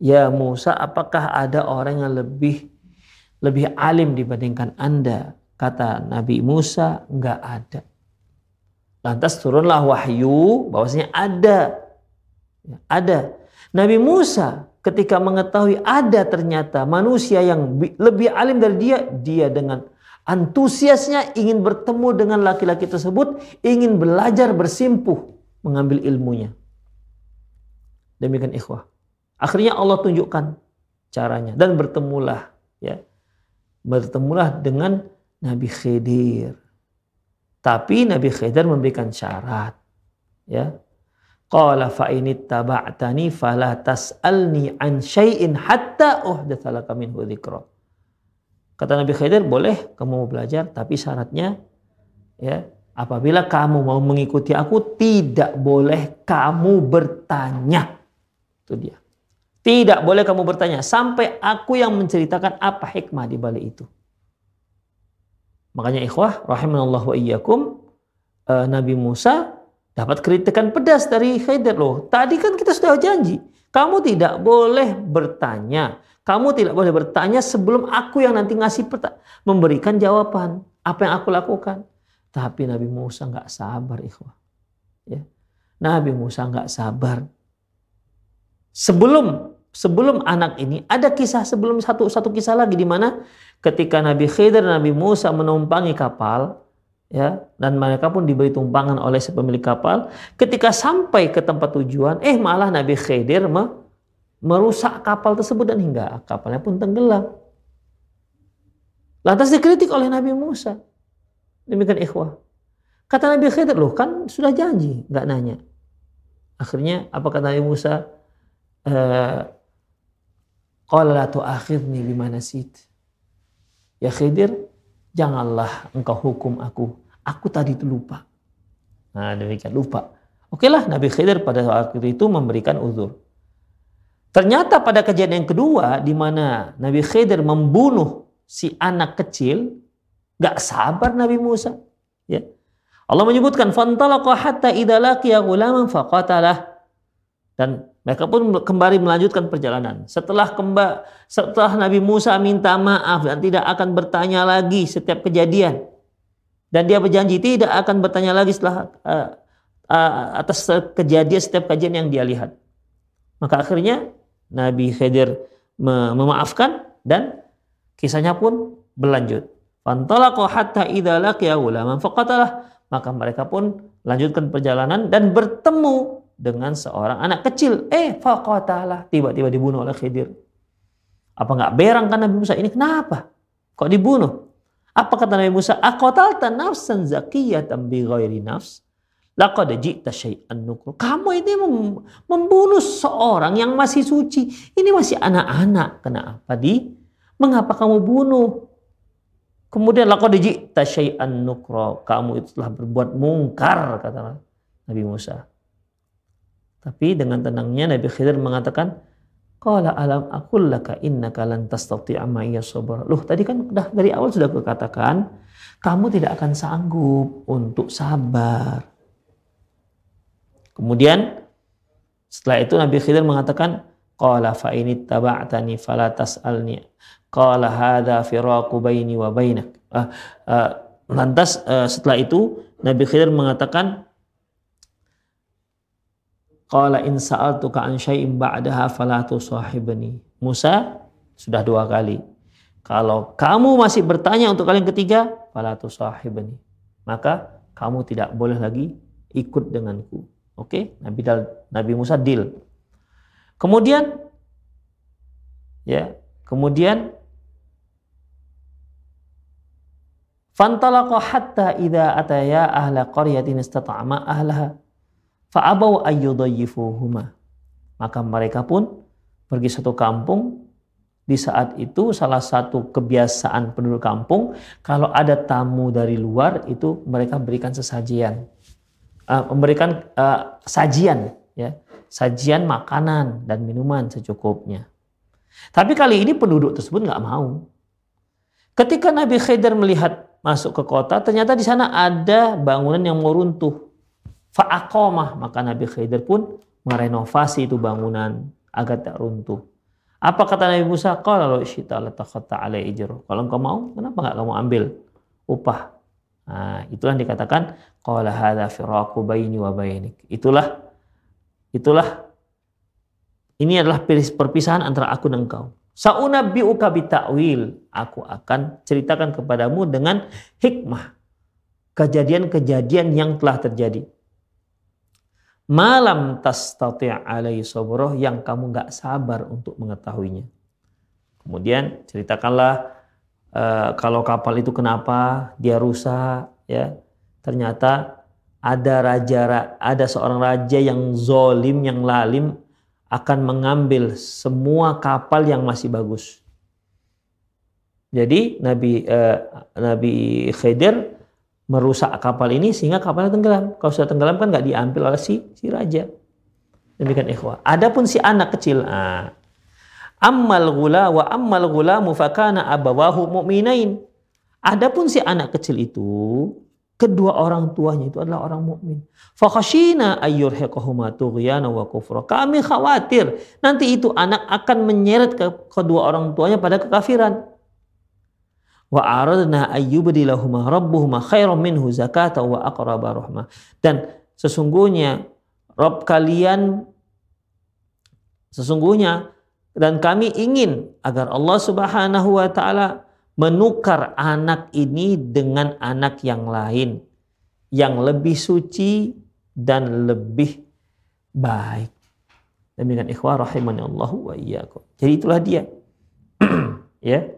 "Ya Musa, apakah ada orang yang lebih lebih alim dibandingkan Anda?" Kata Nabi Musa, "Enggak ada." Lantas turunlah wahyu bahwasanya ada. Ada. Nabi Musa ketika mengetahui ada ternyata manusia yang lebih alim dari dia, dia dengan antusiasnya ingin bertemu dengan laki-laki tersebut, ingin belajar bersimpuh mengambil ilmunya. Demikian ikhwah. Akhirnya Allah tunjukkan caranya dan bertemulah ya. Bertemulah dengan Nabi Khidir. Tapi Nabi Khidir memberikan syarat ya Qala fa in ittaba'tani fala tas'alni an syai'in hatta uhdatsa laka minhu dzikra. Kata Nabi Khidir, boleh kamu belajar, tapi syaratnya ya, apabila kamu mau mengikuti aku tidak boleh kamu bertanya. Itu dia. Tidak boleh kamu bertanya sampai aku yang menceritakan apa hikmah di balik itu. Makanya ikhwah rahimanallahu wa iyyakum eh, Nabi Musa dapat kritikan pedas dari Khidir loh. Tadi kan kita sudah janji, kamu tidak boleh bertanya. Kamu tidak boleh bertanya sebelum aku yang nanti ngasih memberikan jawaban apa yang aku lakukan. Tapi Nabi Musa nggak sabar ikhwah. Ya. Nabi Musa nggak sabar. Sebelum sebelum anak ini ada kisah sebelum satu satu kisah lagi di mana ketika Nabi Khidir Nabi Musa menumpangi kapal ya dan mereka pun diberi tumpangan oleh si pemilik kapal ketika sampai ke tempat tujuan eh malah Nabi Khidir me, merusak kapal tersebut dan hingga kapalnya pun tenggelam. Lantas dikritik oleh Nabi Musa. Demikian ikhwah. Kata Nabi Khidir loh kan sudah janji nggak nanya. Akhirnya apa kata Nabi Musa? Eh, Qala la tu'akhidni bima. Ya Khidir, janganlah engkau hukum aku. Aku tadi itu lupa. Nah demikian lupa. Oke lah Nabi Khidir pada waktu itu memberikan uzur. Ternyata pada kejadian yang kedua di mana Nabi Khidir membunuh si anak kecil, gak sabar Nabi Musa. Ya. Allah menyebutkan fantalaqa hatta idza laqiya ghulaman faqatalah. Dan mereka pun kembali melanjutkan perjalanan. Setelah kemba, setelah Nabi Musa minta maaf dan tidak akan bertanya lagi setiap kejadian. Dan dia berjanji tidak akan bertanya lagi setelah uh, uh, atas kejadian setiap kejadian yang dia lihat. Maka akhirnya Nabi Khidir memaafkan dan kisahnya pun berlanjut. Fantalaqu hatta idza laqiya ulaman faqatalah. Maka mereka pun lanjutkan perjalanan dan bertemu dengan seorang anak kecil. Eh, faqatalah. Tiba-tiba dibunuh oleh Khidir. Apa nggak berang kan Nabi Musa? Ini kenapa? Kok dibunuh? Apa kata Nabi Musa? Aqatalta nafsan zakiyatan bi ghairi nafs. Laqad ji'ta syai'an nukru. Kamu ini membunuh seorang yang masih suci. Ini masih anak-anak. Kenapa di? Mengapa kamu bunuh? Kemudian laqad ji'ta syai'an nukra. Kamu itu telah berbuat mungkar kata Nabi Musa. Tapi dengan tenangnya Nabi Khidir mengatakan, Qala alam akul laka innaka lan tastati'a ma'iyya sabra. Loh, tadi kan udah dari awal sudah kukatakan, kamu tidak akan sanggup untuk sabar. Kemudian setelah itu Nabi Khidir mengatakan, Qala fa ini taba'tani fala tas'alni. Qala hadha firaqu baini wa bainak. Uh, uh, lantas uh, setelah itu Nabi Khidir mengatakan, Qala in sa'altuka an syai'in ba'daha fala tusahibni. Musa sudah dua kali. Kalau kamu masih bertanya untuk kali yang ketiga, fala tusahibni. Maka kamu tidak boleh lagi ikut denganku. Oke, Nabi Nabi Musa deal. Kemudian ya, kemudian Fantalaqa hatta idza ataya ahla qaryatin istata'ama ahlaha Fa'abau ayyudayyifuhuma. Maka mereka pun pergi satu kampung. Di saat itu salah satu kebiasaan penduduk kampung, kalau ada tamu dari luar itu mereka berikan sesajian. Uh, memberikan uh, sajian, ya, sajian makanan dan minuman secukupnya. Tapi kali ini penduduk tersebut nggak mau. Ketika Nabi Khidir melihat masuk ke kota, ternyata di sana ada bangunan yang mau runtuh. Fa'akomah. Maka Nabi Khidir pun merenovasi itu bangunan agar tak runtuh. Apa kata Nabi Musa? Kalau. Kalau engkau mau, kenapa nggak kamu ambil upah? Nah, itulah yang dikatakan qala hadza firaqu baini wa bainik. Itulah itulah ini adalah perpisahan antara aku dan engkau. Sa'unabbi'uka bita'wil. Aku akan ceritakan kepadamu dengan hikmah kejadian-kejadian yang telah terjadi malam tastati' alai sabroh yang kamu nggak sabar untuk mengetahuinya. Kemudian ceritakanlah uh, kalau kapal itu kenapa dia rusak ya. Ternyata ada raja ada seorang raja yang zolim yang lalim akan mengambil semua kapal yang masih bagus. Jadi Nabi uh, Nabi Khidir merusak kapal ini sehingga kapalnya tenggelam. Kalau sudah tenggelam kan nggak diambil oleh si si raja. Demikian ikhwah. Adapun si anak kecil, ah, ammal gula wa ammal gula mufakana abawahu mu'minain. Adapun si anak kecil itu kedua orang tuanya itu adalah orang mukmin. Fakhashina ayyurhiqahuma tughyana wa kufra. Kami khawatir nanti itu anak akan menyeret ke kedua orang tuanya pada kekafiran. Wa aradna ayyubdilahuma rabbuhuma khairan minhu zakata wa aqraba dan sesungguhnya Rob kalian sesungguhnya dan kami ingin agar Allah Subhanahu wa taala menukar anak ini dengan anak yang lain yang lebih suci dan lebih baik. Demikian ikhwah rahimani Allah wa iyyakum. Jadi itulah dia. ya.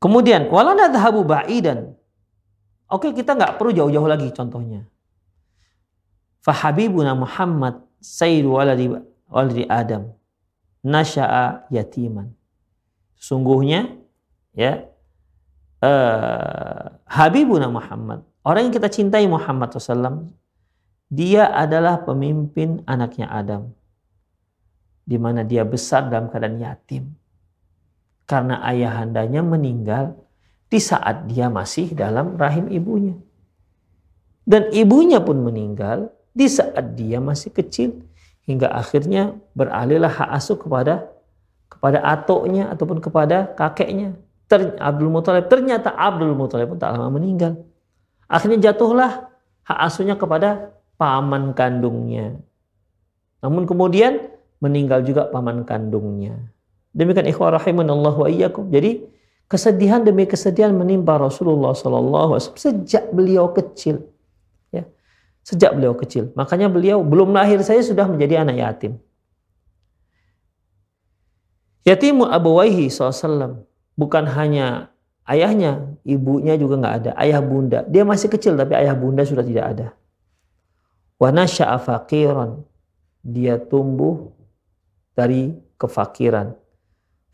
Kemudian wala nadhhabu ba'idan. Oke, kita nggak perlu jauh-jauh lagi contohnya. Fahabibuna Muhammad sayyidu waladi, waladi Adam nasya'a yatiman. Sungguhnya ya uh, Habibuna Muhammad orang yang kita cintai Muhammad SAW dia adalah pemimpin anaknya Adam di mana dia besar dalam keadaan yatim karena ayahandanya meninggal di saat dia masih dalam rahim ibunya. Dan ibunya pun meninggal di saat dia masih kecil. Hingga akhirnya beralihlah hak asuh kepada kepada atoknya ataupun kepada kakeknya. Ter, Abdul Muthalib. Ternyata Abdul Muthalib pun tak lama meninggal. Akhirnya jatuhlah hak asuhnya kepada paman kandungnya. Namun kemudian meninggal juga paman kandungnya demikian ikhwah rahimanallah wa iyyakum jadi kesedihan demi kesedihan menimpa Rasulullah SAW sejak beliau kecil Sejak beliau kecil. Makanya beliau belum lahir saya sudah menjadi anak yatim. Yatimu Abu Waihi SAW. Bukan hanya ayahnya, ibunya juga nggak ada. Ayah bunda. Dia masih kecil tapi ayah bunda sudah tidak ada. Wa nasya'a faqiran. Dia tumbuh dari kefakiran.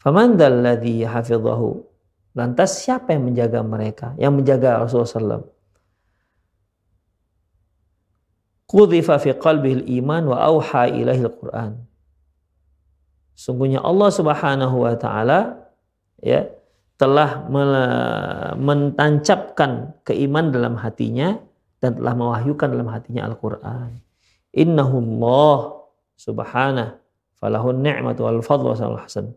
Faman dalladhi hafidhahu. Lantas siapa yang menjaga mereka? Yang menjaga Rasulullah SAW? Fi qalbihil iman wa auha ilahil Qur'an. Sungguhnya Allah Subhanahu wa taala ya telah mentancapkan keiman dalam hatinya dan telah mewahyukan dalam hatinya Al-Qur'an. Innahullah subhanahu falahun ni'matu wal fadlu hasan.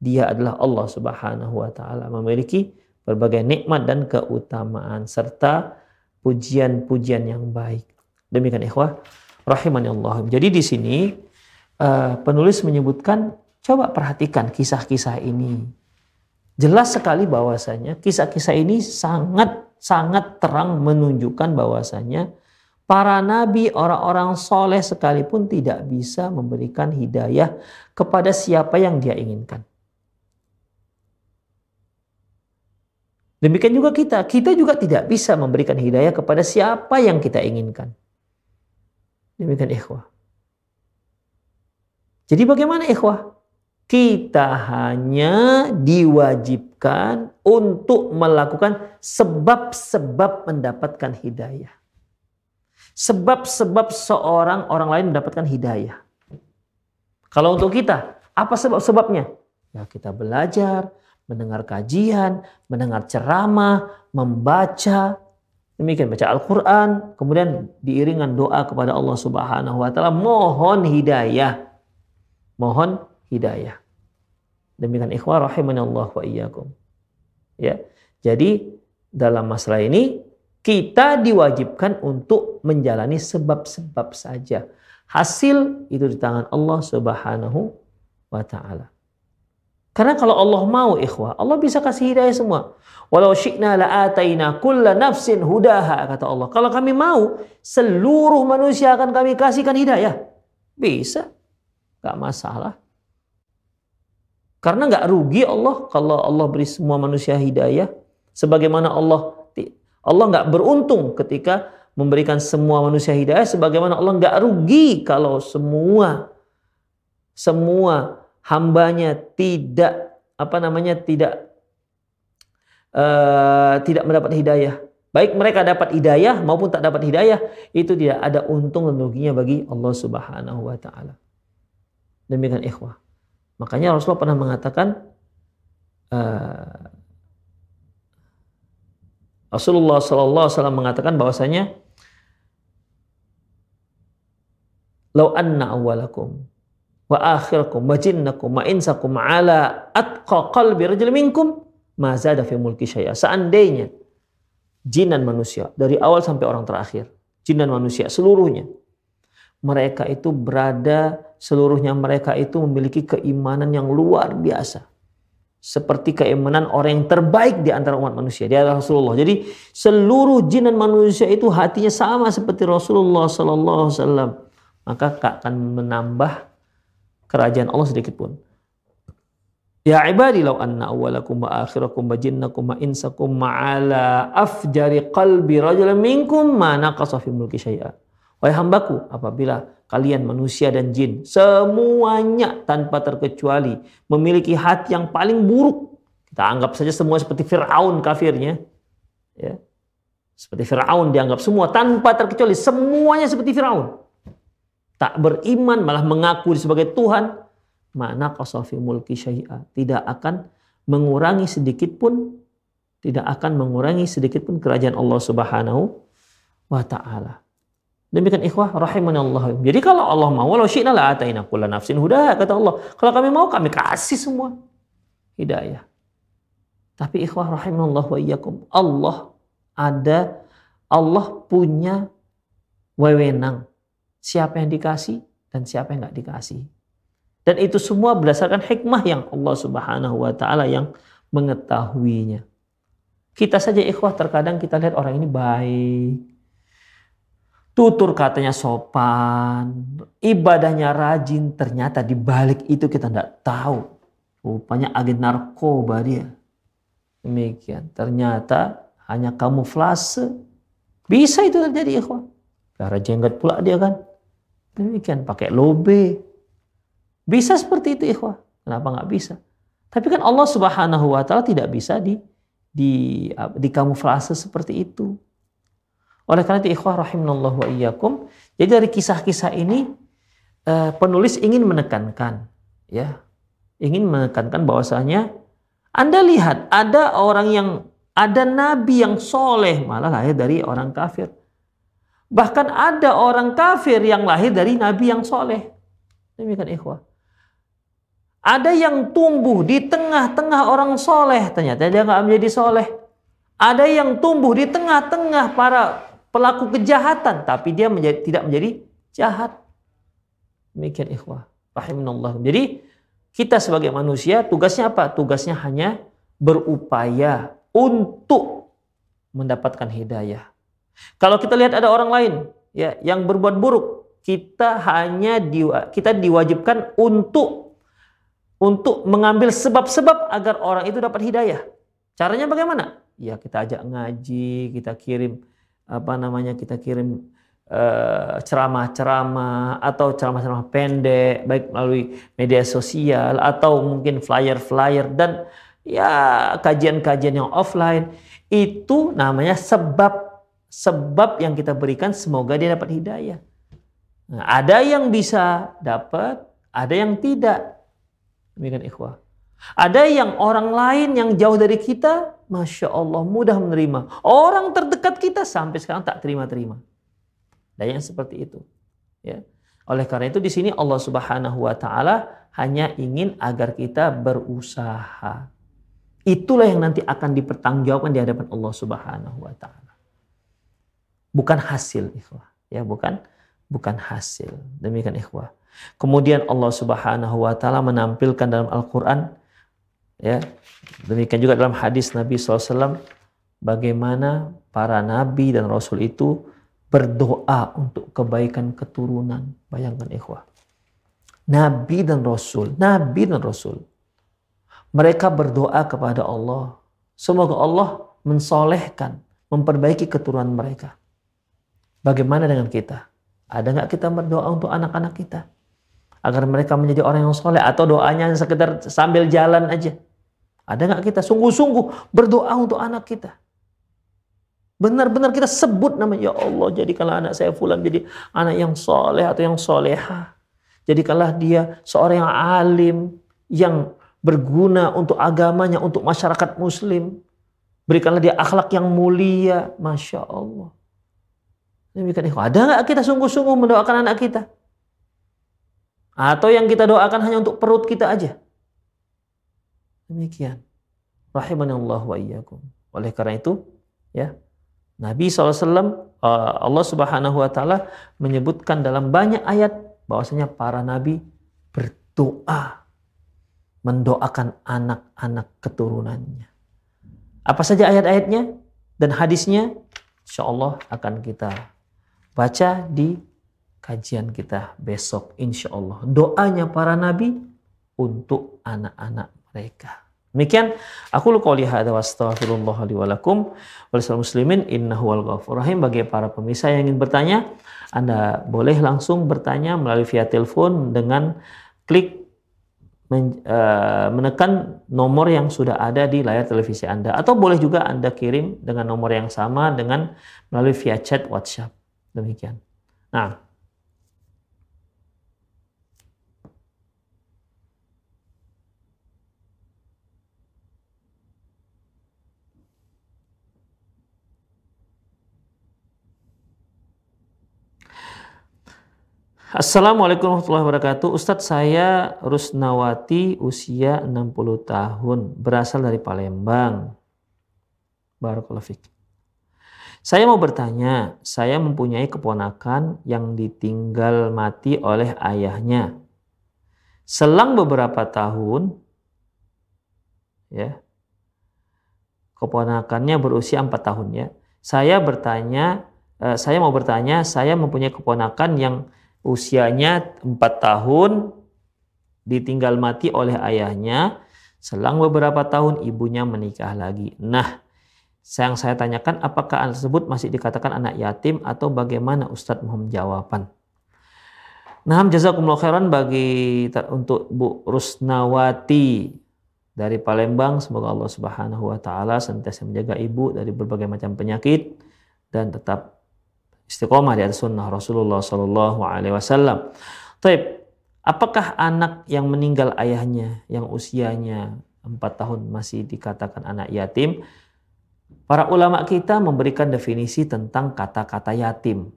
Dia adalah Allah Subhanahu wa taala memiliki berbagai nikmat dan keutamaan serta pujian-pujian yang baik. Demikian ikhwah rahimani Allah. Jadi di sini uh, penulis menyebutkan coba perhatikan kisah-kisah ini. Jelas sekali bahwasanya kisah-kisah ini sangat sangat terang menunjukkan bahwasanya para nabi orang-orang soleh sekalipun tidak bisa memberikan hidayah kepada siapa yang dia inginkan. Demikian juga kita, kita juga tidak bisa memberikan hidayah kepada siapa yang kita inginkan. Demikian ikhwah. Jadi bagaimana ikhwah? Kita hanya diwajibkan untuk melakukan sebab-sebab mendapatkan hidayah. Sebab-sebab seorang orang lain mendapatkan hidayah. Kalau untuk kita, apa sebab-sebabnya? Ya kita belajar, mendengar kajian, mendengar ceramah, membaca, Demikian baca Al-Quran, kemudian diiringan doa kepada Allah Subhanahu wa Ta'ala, mohon hidayah. Mohon hidayah. Demikian ikhwah Allah wa iyyakum. Ya. Jadi dalam masalah ini kita diwajibkan untuk menjalani sebab-sebab saja. Hasil itu di tangan Allah Subhanahu wa taala. Karena kalau Allah mau ikhwah, Allah bisa kasih hidayah semua. Walau syi'na la'ataina kulla nafsin hudaha kata Allah. Kalau kami mau, seluruh manusia akan kami kasihkan hidayah. Bisa. Gak masalah. Karena gak rugi Allah kalau Allah beri semua manusia hidayah. Sebagaimana Allah Allah gak beruntung ketika memberikan semua manusia hidayah. Sebagaimana Allah gak rugi kalau semua semua hambanya tidak apa namanya tidak uh, tidak mendapat hidayah. Baik mereka dapat hidayah maupun tak dapat hidayah, itu tidak ada untung dan ruginya bagi Allah Subhanahu wa taala. Demikian ikhwah. Makanya Rasulullah pernah mengatakan uh, Rasulullah sallallahu alaihi wasallam mengatakan bahwasanya Lau anna awalakum wa akhirakum wa jinnakum wa insakum ala atqa qalbi rajul minkum mazada fi mulki syai'a. Seandainya jin dan manusia dari awal sampai orang terakhir, jin dan manusia seluruhnya mereka itu berada seluruhnya mereka itu memiliki keimanan yang luar biasa. Seperti keimanan orang yang terbaik di antara umat manusia dia adalah Rasulullah. Jadi seluruh jin dan manusia itu hatinya sama seperti Rasulullah Sallallahu Alaihi Wasallam. Maka akan menambah kerajaan Allah sedikit pun Ya ibadi law anna awwalakum wa akhirakum wa jinnakum wa insakum ma'ala afjari qalbi rajulan minkum ma naqasa fi mulki syai'a. Wahai hambaku, apabila kalian manusia dan jin semuanya tanpa terkecuali memiliki hati yang paling buruk. Kita anggap saja semua seperti Firaun kafirnya. Ya. Seperti Firaun dianggap semua tanpa terkecuali semuanya seperti Firaun. Tak beriman malah mengaku sebagai Tuhan mana qasafi mulki syai'a tidak akan mengurangi sedikit pun tidak akan mengurangi sedikit pun kerajaan Allah Subhanahu wa taala. Demikian ikhwah rahimanallah. Jadi kalau Allah mau walau syi'na la ataina kullu nafsin huda kata Allah. Kalau kami mau kami kasih semua hidayah. Tapi ikhwah rahimanallah wa iyyakum. Allah ada Allah punya wewenang siapa yang dikasih dan siapa yang nggak dikasih. Dan itu semua berdasarkan hikmah yang Allah Subhanahu wa taala yang mengetahuinya. Kita saja ikhwah terkadang kita lihat orang ini baik. Tutur katanya sopan, ibadahnya rajin, ternyata di balik itu kita tidak tahu. Rupanya agen narkoba dia. Demikian. Ternyata hanya kamuflase. Bisa itu terjadi ikhwah. Darah jenggot pula dia kan. Demikian pakai lobe, bisa seperti itu ikhwah. Kenapa nggak bisa? Tapi kan Allah Subhanahu wa taala tidak bisa di di di kamuflase seperti itu. Oleh karena itu ikhwah rahimanallah wa iyyakum, jadi dari kisah-kisah ini eh, penulis ingin menekankan ya, ingin menekankan bahwasanya Anda lihat ada orang yang ada nabi yang soleh malah lahir dari orang kafir. Bahkan ada orang kafir yang lahir dari nabi yang soleh. Demikian ikhwah. Ada yang tumbuh di tengah-tengah orang soleh, ternyata dia nggak menjadi soleh. Ada yang tumbuh di tengah-tengah para pelaku kejahatan, tapi dia menjadi, tidak menjadi jahat. Demikian ikhwah. Rahimullah. Jadi kita sebagai manusia tugasnya apa? Tugasnya hanya berupaya untuk mendapatkan hidayah. Kalau kita lihat ada orang lain ya yang berbuat buruk, kita hanya di, kita diwajibkan untuk untuk mengambil sebab-sebab agar orang itu dapat hidayah. Caranya bagaimana? Ya kita ajak ngaji, kita kirim apa namanya? Kita kirim eh, ceramah-ceramah atau ceramah-ceramah pendek baik melalui media sosial atau mungkin flyer-flyer dan ya kajian-kajian yang offline itu namanya sebab sebab yang kita berikan semoga dia dapat hidayah. Nah, ada yang bisa dapat, ada yang tidak. Demikian ikhwah. Ada yang orang lain yang jauh dari kita, Masya Allah mudah menerima. Orang terdekat kita sampai sekarang tak terima-terima. Dan yang seperti itu. Ya. Oleh karena itu di sini Allah Subhanahu wa taala hanya ingin agar kita berusaha. Itulah yang nanti akan dipertanggungjawabkan di hadapan Allah Subhanahu wa taala. Bukan hasil ikhwah, ya bukan bukan hasil. Demikian ikhwah. Kemudian Allah Subhanahu wa taala menampilkan dalam Al-Qur'an ya. Demikian juga dalam hadis Nabi SAW bagaimana para nabi dan rasul itu berdoa untuk kebaikan keturunan. Bayangkan ikhwah. Nabi dan rasul, nabi dan rasul. Mereka berdoa kepada Allah. Semoga Allah mensolehkan, memperbaiki keturunan mereka. Bagaimana dengan kita? Ada nggak kita berdoa untuk anak-anak kita? agar mereka menjadi orang yang soleh atau doanya sekedar sambil jalan aja. Ada nggak kita sungguh-sungguh berdoa untuk anak kita? Benar-benar kita sebut nama ya Allah jadikanlah anak saya fulan jadi anak yang soleh atau yang soleha. Jadikanlah dia seorang yang alim yang berguna untuk agamanya, untuk masyarakat muslim. Berikanlah dia akhlak yang mulia. Masya Allah. Demikian Ada nggak kita sungguh-sungguh mendoakan anak kita? Atau yang kita doakan hanya untuk perut kita aja. Demikian. Rahimanallah wa iyyakum. Oleh karena itu, ya, Nabi SAW, uh, Allah Subhanahu wa taala menyebutkan dalam banyak ayat bahwasanya para nabi berdoa mendoakan anak-anak keturunannya. Apa saja ayat-ayatnya dan hadisnya? Insya Allah akan kita baca di kajian kita besok insya Allah. Doanya para nabi untuk anak-anak mereka. Demikian aku lu qouli hadza wa astaghfirullah li wa muslimin innahu wal ghafur rahim bagi para pemirsa yang ingin bertanya Anda boleh langsung bertanya melalui via telepon dengan klik uh, menekan nomor yang sudah ada di layar televisi Anda atau boleh juga Anda kirim dengan nomor yang sama dengan melalui via chat WhatsApp. Demikian. Nah, Assalamualaikum warahmatullahi wabarakatuh. Ustadz saya Rusnawati usia 60 tahun berasal dari Palembang. Barakallahu Saya mau bertanya, saya mempunyai keponakan yang ditinggal mati oleh ayahnya. Selang beberapa tahun, ya, keponakannya berusia 4 tahun ya. Saya bertanya, eh, saya mau bertanya, saya mempunyai keponakan yang usianya 4 tahun ditinggal mati oleh ayahnya selang beberapa tahun ibunya menikah lagi nah yang saya tanyakan apakah anak tersebut masih dikatakan anak yatim atau bagaimana Ustadz mohon jawaban Nah, jazakumullah khairan bagi untuk Bu Rusnawati dari Palembang. Semoga Allah Subhanahu wa taala senantiasa menjaga ibu dari berbagai macam penyakit dan tetap istiqomah di atas sunnah Rasulullah Sallallahu Alaihi Wasallam. Taib, apakah anak yang meninggal ayahnya yang usianya empat tahun masih dikatakan anak yatim? Para ulama kita memberikan definisi tentang kata-kata yatim.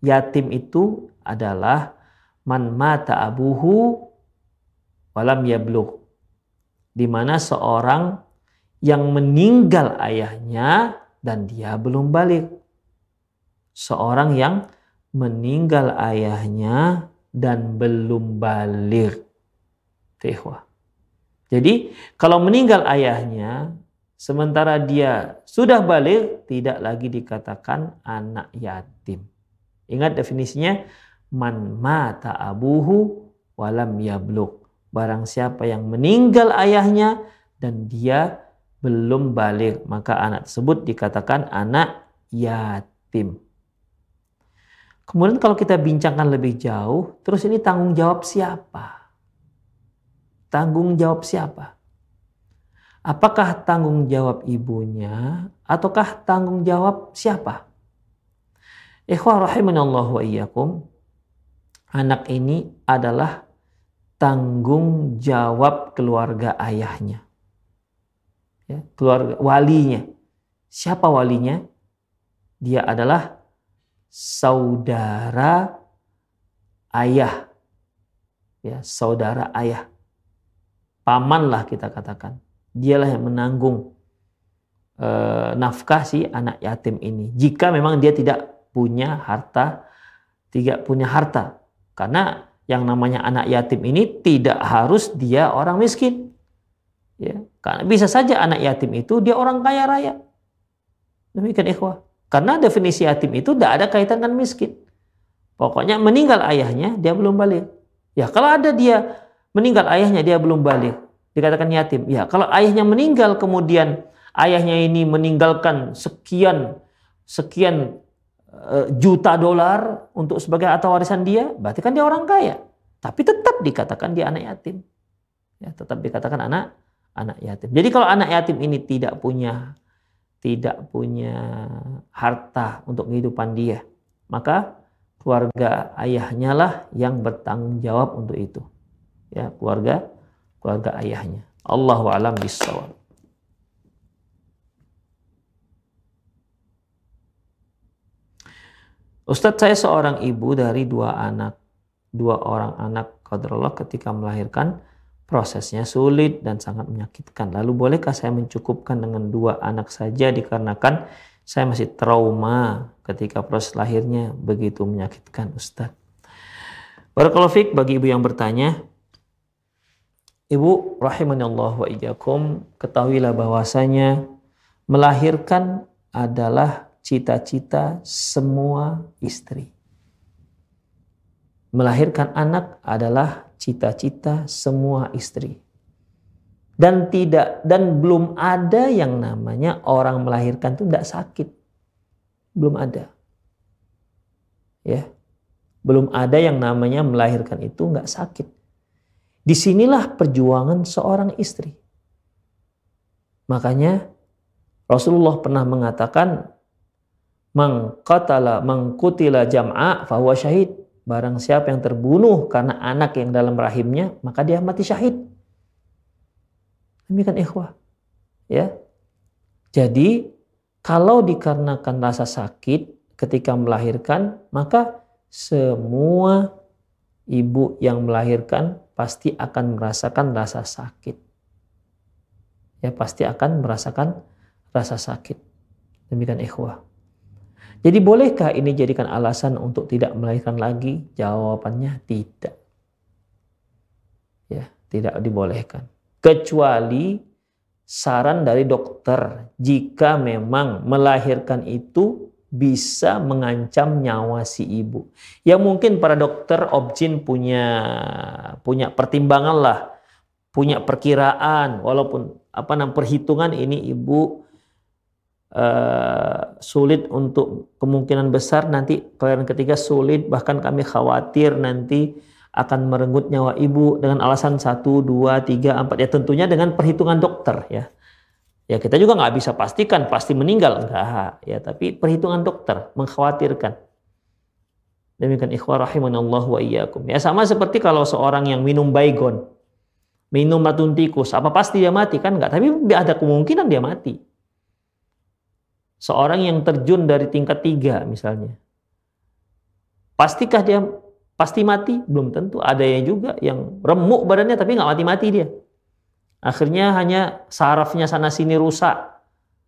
Yatim itu adalah man mata abuhu walam yablugh. Di mana seorang yang meninggal ayahnya dan dia belum balik seorang yang meninggal ayahnya dan belum balik. Tehwa. Jadi kalau meninggal ayahnya sementara dia sudah balik tidak lagi dikatakan anak yatim. Ingat definisinya man mata abuhu walam yabluk. Barang siapa yang meninggal ayahnya dan dia belum balik maka anak tersebut dikatakan anak yatim. Kemudian kalau kita bincangkan lebih jauh, terus ini tanggung jawab siapa? Tanggung jawab siapa? Apakah tanggung jawab ibunya ataukah tanggung jawab siapa? Ikhwah rahimanallah wa iyyakum. Anak ini adalah tanggung jawab keluarga ayahnya. Ya, keluarga walinya. Siapa walinya? Dia adalah saudara ayah. Ya, saudara ayah. Paman lah kita katakan. Dialah yang menanggung e, nafkah si anak yatim ini. Jika memang dia tidak punya harta, tidak punya harta. Karena yang namanya anak yatim ini tidak harus dia orang miskin. Ya, karena bisa saja anak yatim itu dia orang kaya raya. Demikian ikhwah. Karena definisi yatim itu tidak ada kaitan dengan miskin. Pokoknya meninggal ayahnya, dia belum balik. Ya kalau ada dia meninggal ayahnya, dia belum balik. Dikatakan yatim. Ya kalau ayahnya meninggal, kemudian ayahnya ini meninggalkan sekian sekian uh, juta dolar untuk sebagai atau warisan dia, berarti kan dia orang kaya. Tapi tetap dikatakan dia anak yatim. Ya, tetap dikatakan anak anak yatim. Jadi kalau anak yatim ini tidak punya tidak punya harta untuk kehidupan dia, maka keluarga ayahnya lah yang bertanggung jawab untuk itu. Ya, keluarga keluarga ayahnya. Allahu alam bisawab. Ustadz saya seorang ibu dari dua anak. Dua orang anak kadrallah ketika melahirkan prosesnya sulit dan sangat menyakitkan. Lalu bolehkah saya mencukupkan dengan dua anak saja dikarenakan saya masih trauma ketika proses lahirnya begitu menyakitkan Ustadz. Barakallahu bagi ibu yang bertanya, Ibu Allah wa iyyakum, ketahuilah bahwasanya melahirkan adalah cita-cita semua istri. Melahirkan anak adalah cita-cita semua istri. Dan tidak dan belum ada yang namanya orang melahirkan itu tidak sakit. Belum ada. Ya. Belum ada yang namanya melahirkan itu nggak sakit. Di sinilah perjuangan seorang istri. Makanya Rasulullah pernah mengatakan mengqatala mengkutila jam'a fahuwa syahid. Barang siapa yang terbunuh karena anak yang dalam rahimnya, maka dia mati syahid. Demikian ikhwah. Ya. Jadi kalau dikarenakan rasa sakit ketika melahirkan, maka semua ibu yang melahirkan pasti akan merasakan rasa sakit. Ya, pasti akan merasakan rasa sakit. Demikian ikhwah. Jadi bolehkah ini jadikan alasan untuk tidak melahirkan lagi? Jawabannya tidak. Ya, tidak dibolehkan. Kecuali saran dari dokter jika memang melahirkan itu bisa mengancam nyawa si ibu. Ya mungkin para dokter objin punya punya pertimbangan lah, punya perkiraan. Walaupun apa namanya perhitungan ini ibu uh, sulit untuk kemungkinan besar nanti kelahiran ketiga sulit. Bahkan kami khawatir nanti akan merenggut nyawa ibu dengan alasan satu dua tiga empat. Ya tentunya dengan perhitungan dokter ya ya kita juga nggak bisa pastikan pasti meninggal enggak ya tapi perhitungan dokter mengkhawatirkan demikian ikhwah rahimanallah wa iyyakum ya sama seperti kalau seorang yang minum baygon minum racun tikus apa pasti dia mati kan enggak tapi ada kemungkinan dia mati seorang yang terjun dari tingkat tiga misalnya. Pastikah dia pasti mati? Belum tentu. Ada yang juga yang remuk badannya tapi nggak mati-mati dia. Akhirnya hanya sarafnya sana sini rusak.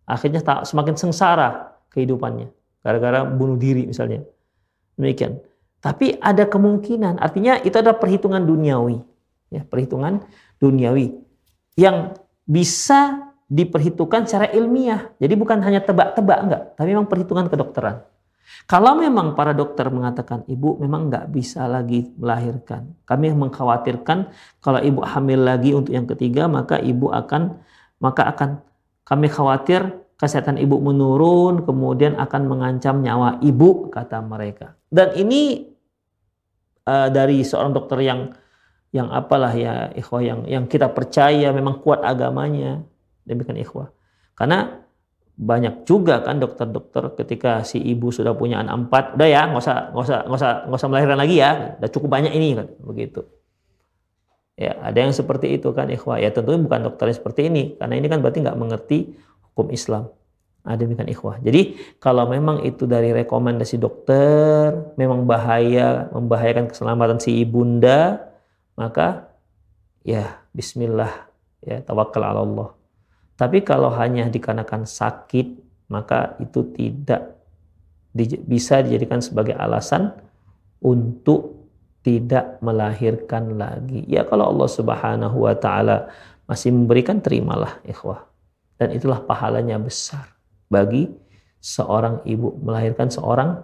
Akhirnya tak semakin sengsara kehidupannya. Gara-gara bunuh diri misalnya. Demikian. Tapi ada kemungkinan, artinya itu adalah perhitungan duniawi. Ya, perhitungan duniawi. Yang bisa diperhitungkan secara ilmiah. Jadi bukan hanya tebak-tebak enggak, tapi memang perhitungan kedokteran. Kalau memang para dokter mengatakan ibu memang nggak bisa lagi melahirkan, kami mengkhawatirkan kalau ibu hamil lagi untuk yang ketiga maka ibu akan maka akan kami khawatir kesehatan ibu menurun kemudian akan mengancam nyawa ibu kata mereka. Dan ini uh, dari seorang dokter yang yang apalah ya ikhwah yang yang kita percaya memang kuat agamanya demikian ikhwah. Karena banyak juga kan dokter-dokter ketika si ibu sudah punya anak empat, udah ya nggak usah nggak usah nggak usah nggak usah melahirkan lagi ya, udah cukup banyak ini kan begitu. Ya ada yang seperti itu kan ikhwah. Ya tentunya bukan dokter yang seperti ini, karena ini kan berarti nggak mengerti hukum Islam. Ada demikian ikhwah. Jadi kalau memang itu dari rekomendasi dokter, memang bahaya, membahayakan keselamatan si ibunda, maka ya Bismillah, ya tawakal Allah. Tapi kalau hanya dikarenakan sakit, maka itu tidak bisa dijadikan sebagai alasan untuk tidak melahirkan lagi. Ya kalau Allah Subhanahu wa taala masih memberikan terimalah ikhwah. Dan itulah pahalanya besar bagi seorang ibu melahirkan seorang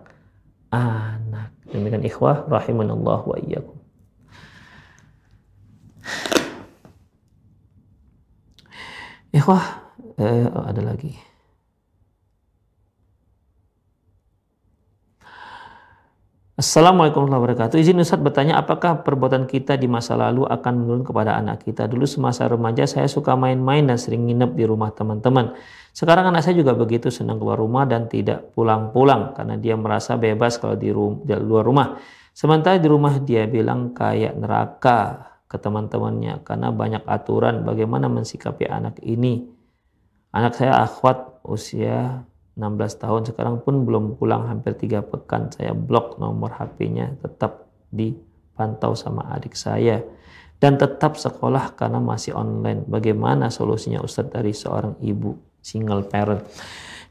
anak. Demikian ikhwah rahimanallah wa iyyakum. Ikhwah, eh, oh, ada lagi. Assalamualaikum warahmatullahi wabarakatuh. Izin Ustaz bertanya, apakah perbuatan kita di masa lalu akan menurun kepada anak kita? Dulu semasa remaja saya suka main-main dan sering nginep di rumah teman-teman. Sekarang anak saya juga begitu senang keluar rumah dan tidak pulang-pulang karena dia merasa bebas kalau di, rum di luar rumah. Sementara di rumah dia bilang kayak neraka ke teman-temannya karena banyak aturan bagaimana mensikapi anak ini. Anak saya akhwat usia 16 tahun sekarang pun belum pulang hampir tiga pekan. Saya blok nomor HP-nya tetap dipantau sama adik saya. dan tetap sekolah karena masih online. Bagaimana solusinya Ustadz dari seorang ibu single parent?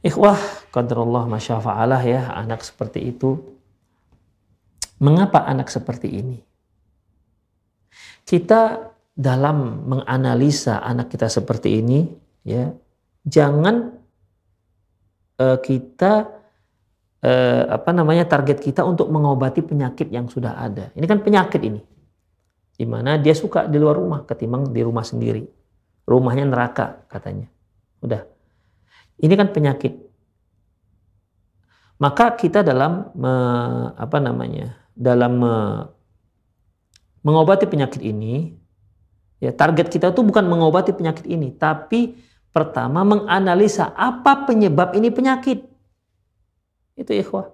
Ikhwah, qadarullah masyafa'alah ya, anak seperti itu. Mengapa anak seperti ini? Kita dalam menganalisa anak kita seperti ini, ya, jangan uh, kita uh, apa namanya target kita untuk mengobati penyakit yang sudah ada. Ini kan penyakit ini di mana dia suka di luar rumah ketimbang di rumah sendiri. Rumahnya neraka katanya. Udah. Ini kan penyakit. Maka kita dalam me, apa namanya? Dalam me, mengobati penyakit ini ya target kita itu bukan mengobati penyakit ini, tapi pertama menganalisa apa penyebab ini penyakit. Itu ikhwah.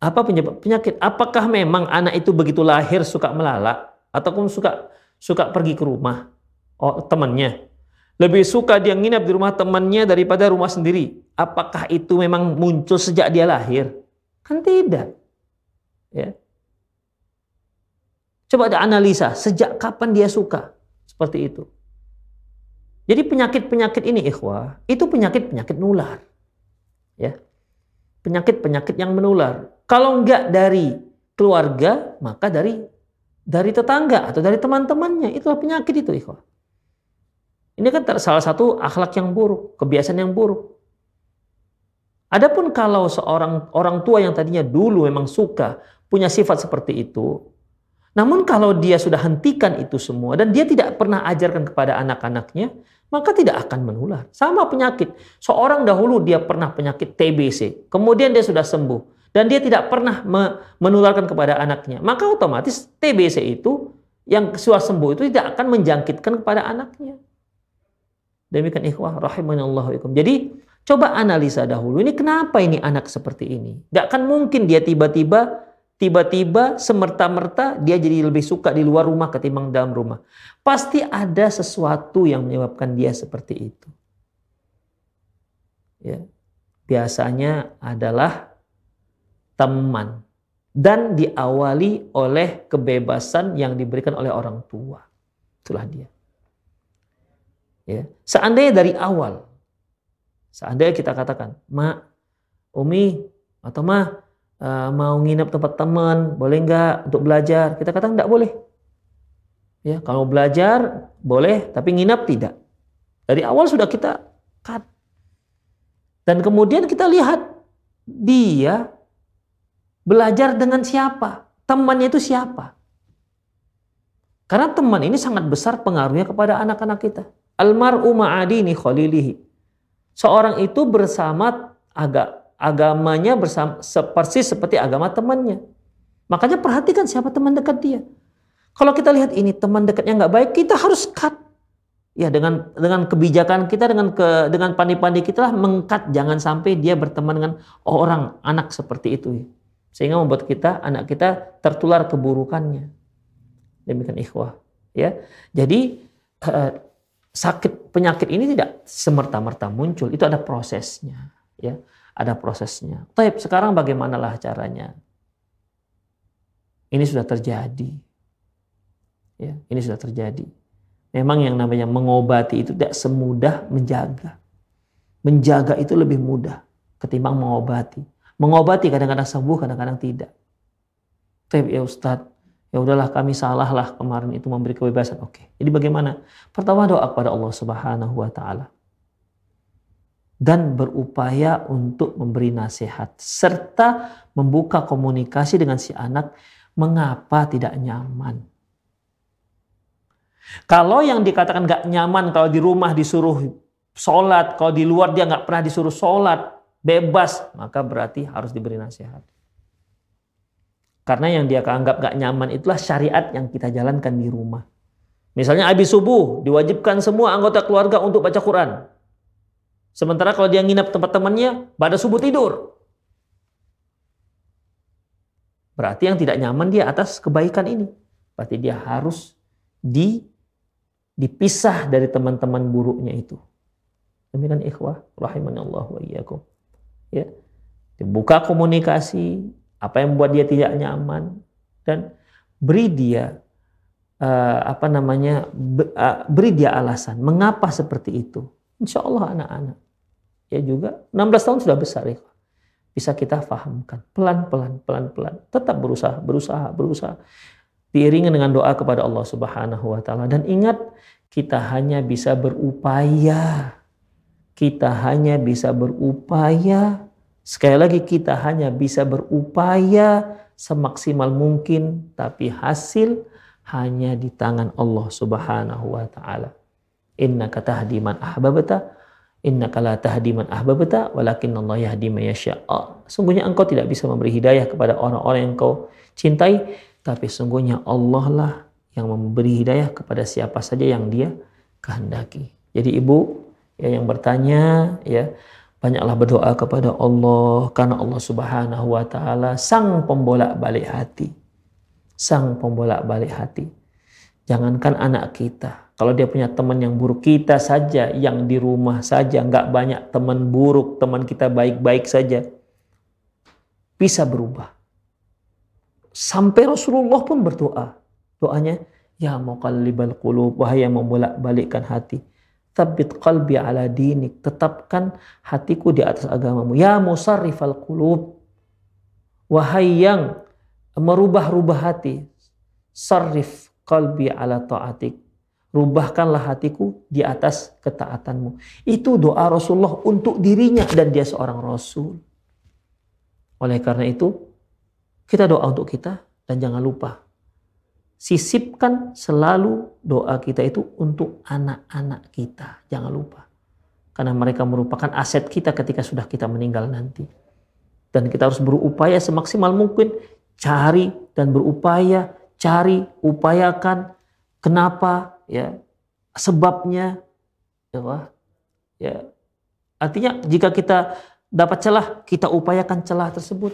Apa penyebab penyakit? Apakah memang anak itu begitu lahir suka melalak ataupun suka suka pergi ke rumah oh, temannya? Lebih suka dia nginap di rumah temannya daripada rumah sendiri. Apakah itu memang muncul sejak dia lahir? Kan tidak. Ya. Coba ada analisa sejak kapan dia suka seperti itu. Jadi penyakit-penyakit ini ikhwah, itu penyakit-penyakit nular. Ya penyakit-penyakit yang menular. Kalau enggak dari keluarga, maka dari dari tetangga atau dari teman-temannya. Itulah penyakit itu, ikhwah. Ini kan salah satu akhlak yang buruk, kebiasaan yang buruk. Adapun kalau seorang orang tua yang tadinya dulu memang suka punya sifat seperti itu, namun kalau dia sudah hentikan itu semua dan dia tidak pernah ajarkan kepada anak-anaknya, maka tidak akan menular. Sama penyakit. Seorang dahulu dia pernah penyakit TBC, kemudian dia sudah sembuh dan dia tidak pernah menularkan kepada anaknya, maka otomatis TBC itu yang sudah sembuh itu tidak akan menjangkitkan kepada anaknya. Demikian ikhwah rahimanallahu ikum. Jadi coba analisa dahulu ini kenapa ini anak seperti ini? Gak akan mungkin dia tiba-tiba tiba-tiba semerta-merta dia jadi lebih suka di luar rumah ketimbang dalam rumah. Pasti ada sesuatu yang menyebabkan dia seperti itu. Ya. Biasanya adalah teman dan diawali oleh kebebasan yang diberikan oleh orang tua. Itulah dia. Ya. Seandainya dari awal, seandainya kita katakan, Ma, Umi, atau Ma, uh, mau nginep tempat teman, boleh nggak untuk belajar? Kita katakan nggak boleh. Ya, kalau belajar boleh, tapi nginap tidak. Dari awal sudah kita cut. Dan kemudian kita lihat dia belajar dengan siapa, temannya itu siapa. Karena teman ini sangat besar pengaruhnya kepada anak-anak kita. Almar'u ma'adini khalilihi. Seorang itu bersama agak agamanya bersama persis seperti agama temannya. Makanya perhatikan siapa teman dekat dia. Kalau kita lihat ini teman dekatnya nggak baik, kita harus cut. Ya dengan dengan kebijakan kita dengan ke dengan pandai-pandai kita lah mengkat jangan sampai dia berteman dengan orang anak seperti itu sehingga membuat kita anak kita tertular keburukannya demikian ikhwah ya jadi eh, sakit penyakit ini tidak semerta-merta muncul itu ada prosesnya ya ada prosesnya. Tapi sekarang bagaimanalah caranya? Ini sudah terjadi. Ya, ini sudah terjadi. Memang yang namanya mengobati itu tidak semudah menjaga. Menjaga itu lebih mudah ketimbang mengobati. Mengobati kadang-kadang sembuh, kadang-kadang tidak. Tapi ya Ustadz, ya udahlah kami salah lah kemarin itu memberi kebebasan. Oke. Jadi bagaimana? Pertama doa kepada Allah Subhanahu wa taala dan berupaya untuk memberi nasihat serta membuka komunikasi dengan si anak mengapa tidak nyaman. Kalau yang dikatakan gak nyaman kalau di rumah disuruh sholat, kalau di luar dia gak pernah disuruh sholat, bebas, maka berarti harus diberi nasihat. Karena yang dia anggap gak nyaman itulah syariat yang kita jalankan di rumah. Misalnya habis subuh diwajibkan semua anggota keluarga untuk baca Quran. Sementara kalau dia nginap tempat temannya, pada subuh tidur. Berarti yang tidak nyaman dia atas kebaikan ini. Berarti dia harus di dipisah dari teman-teman buruknya itu. Demikian ikhwah, rahimani Allah wa iyyakum. Ya. Dibuka komunikasi, apa yang membuat dia tidak nyaman dan beri dia uh, apa namanya be, uh, beri dia alasan mengapa seperti itu. Insya Allah anak-anak ya juga 16 tahun sudah besar ya. Bisa kita fahamkan pelan-pelan pelan-pelan tetap berusaha berusaha berusaha. Diiringi dengan doa kepada Allah Subhanahu wa taala. Dan ingat kita hanya bisa berupaya. Kita hanya bisa berupaya. Sekali lagi kita hanya bisa berupaya semaksimal mungkin tapi hasil hanya di tangan Allah Subhanahu wa taala. Innaka tahdi man ahbabta innaka la tahdi man walakin Allah yahdi man yasha sungguhnya engkau tidak bisa memberi hidayah kepada orang-orang yang kau cintai tapi sungguhnya Allah lah yang memberi hidayah kepada siapa saja yang dia kehendaki jadi ibu ya yang bertanya ya banyaklah berdoa kepada Allah karena Allah Subhanahu wa taala sang pembolak-balik hati. Sang pembolak-balik hati. Jangankan anak kita, kalau dia punya teman yang buruk, kita saja yang di rumah saja nggak banyak teman buruk, teman kita baik-baik saja bisa berubah. Sampai Rasulullah pun berdoa. Doanya, Ya muqallibal qulub, wahai yang membolak-balikkan hati Tabbit qalbi ala dinik. Tetapkan hatiku di atas agamamu. Ya musarrifal qulub. Wahai yang merubah-rubah hati. Sarrif qalbi ala ta'atik. Rubahkanlah hatiku di atas ketaatanmu. Itu doa Rasulullah untuk dirinya dan dia seorang Rasul. Oleh karena itu, kita doa untuk kita dan jangan lupa sisipkan selalu doa kita itu untuk anak-anak kita. Jangan lupa. Karena mereka merupakan aset kita ketika sudah kita meninggal nanti. Dan kita harus berupaya semaksimal mungkin cari dan berupaya cari, upayakan kenapa ya sebabnya ya, ya artinya jika kita dapat celah kita upayakan celah tersebut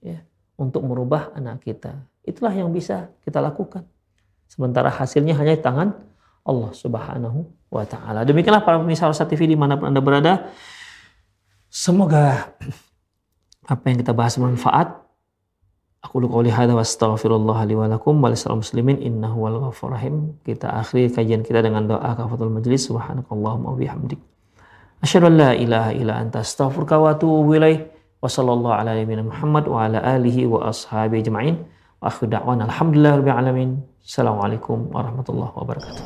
ya untuk merubah anak kita Itulah yang bisa kita lakukan. Sementara hasilnya hanya di tangan Allah Subhanahu wa taala. Demikianlah para pemirsa Rosa TV di mana pun Anda berada. Semoga apa yang kita bahas bermanfaat. Aku luka oleh hadha wa astaghfirullah li wa wa muslimin innahu wal rahim. Kita akhiri kajian kita dengan doa kafatul majlis subhanakallahumma wa bihamdik. Asyhadu an la ilaha illa anta astaghfiruka wa atubu ilaik. Wa sallallahu ala nabiyyina Muhammad wa ala alihi wa ashabihi ajma'in. Akhir da'wan alhamdulillah alamin. Assalamualaikum warahmatullahi wabarakatuh.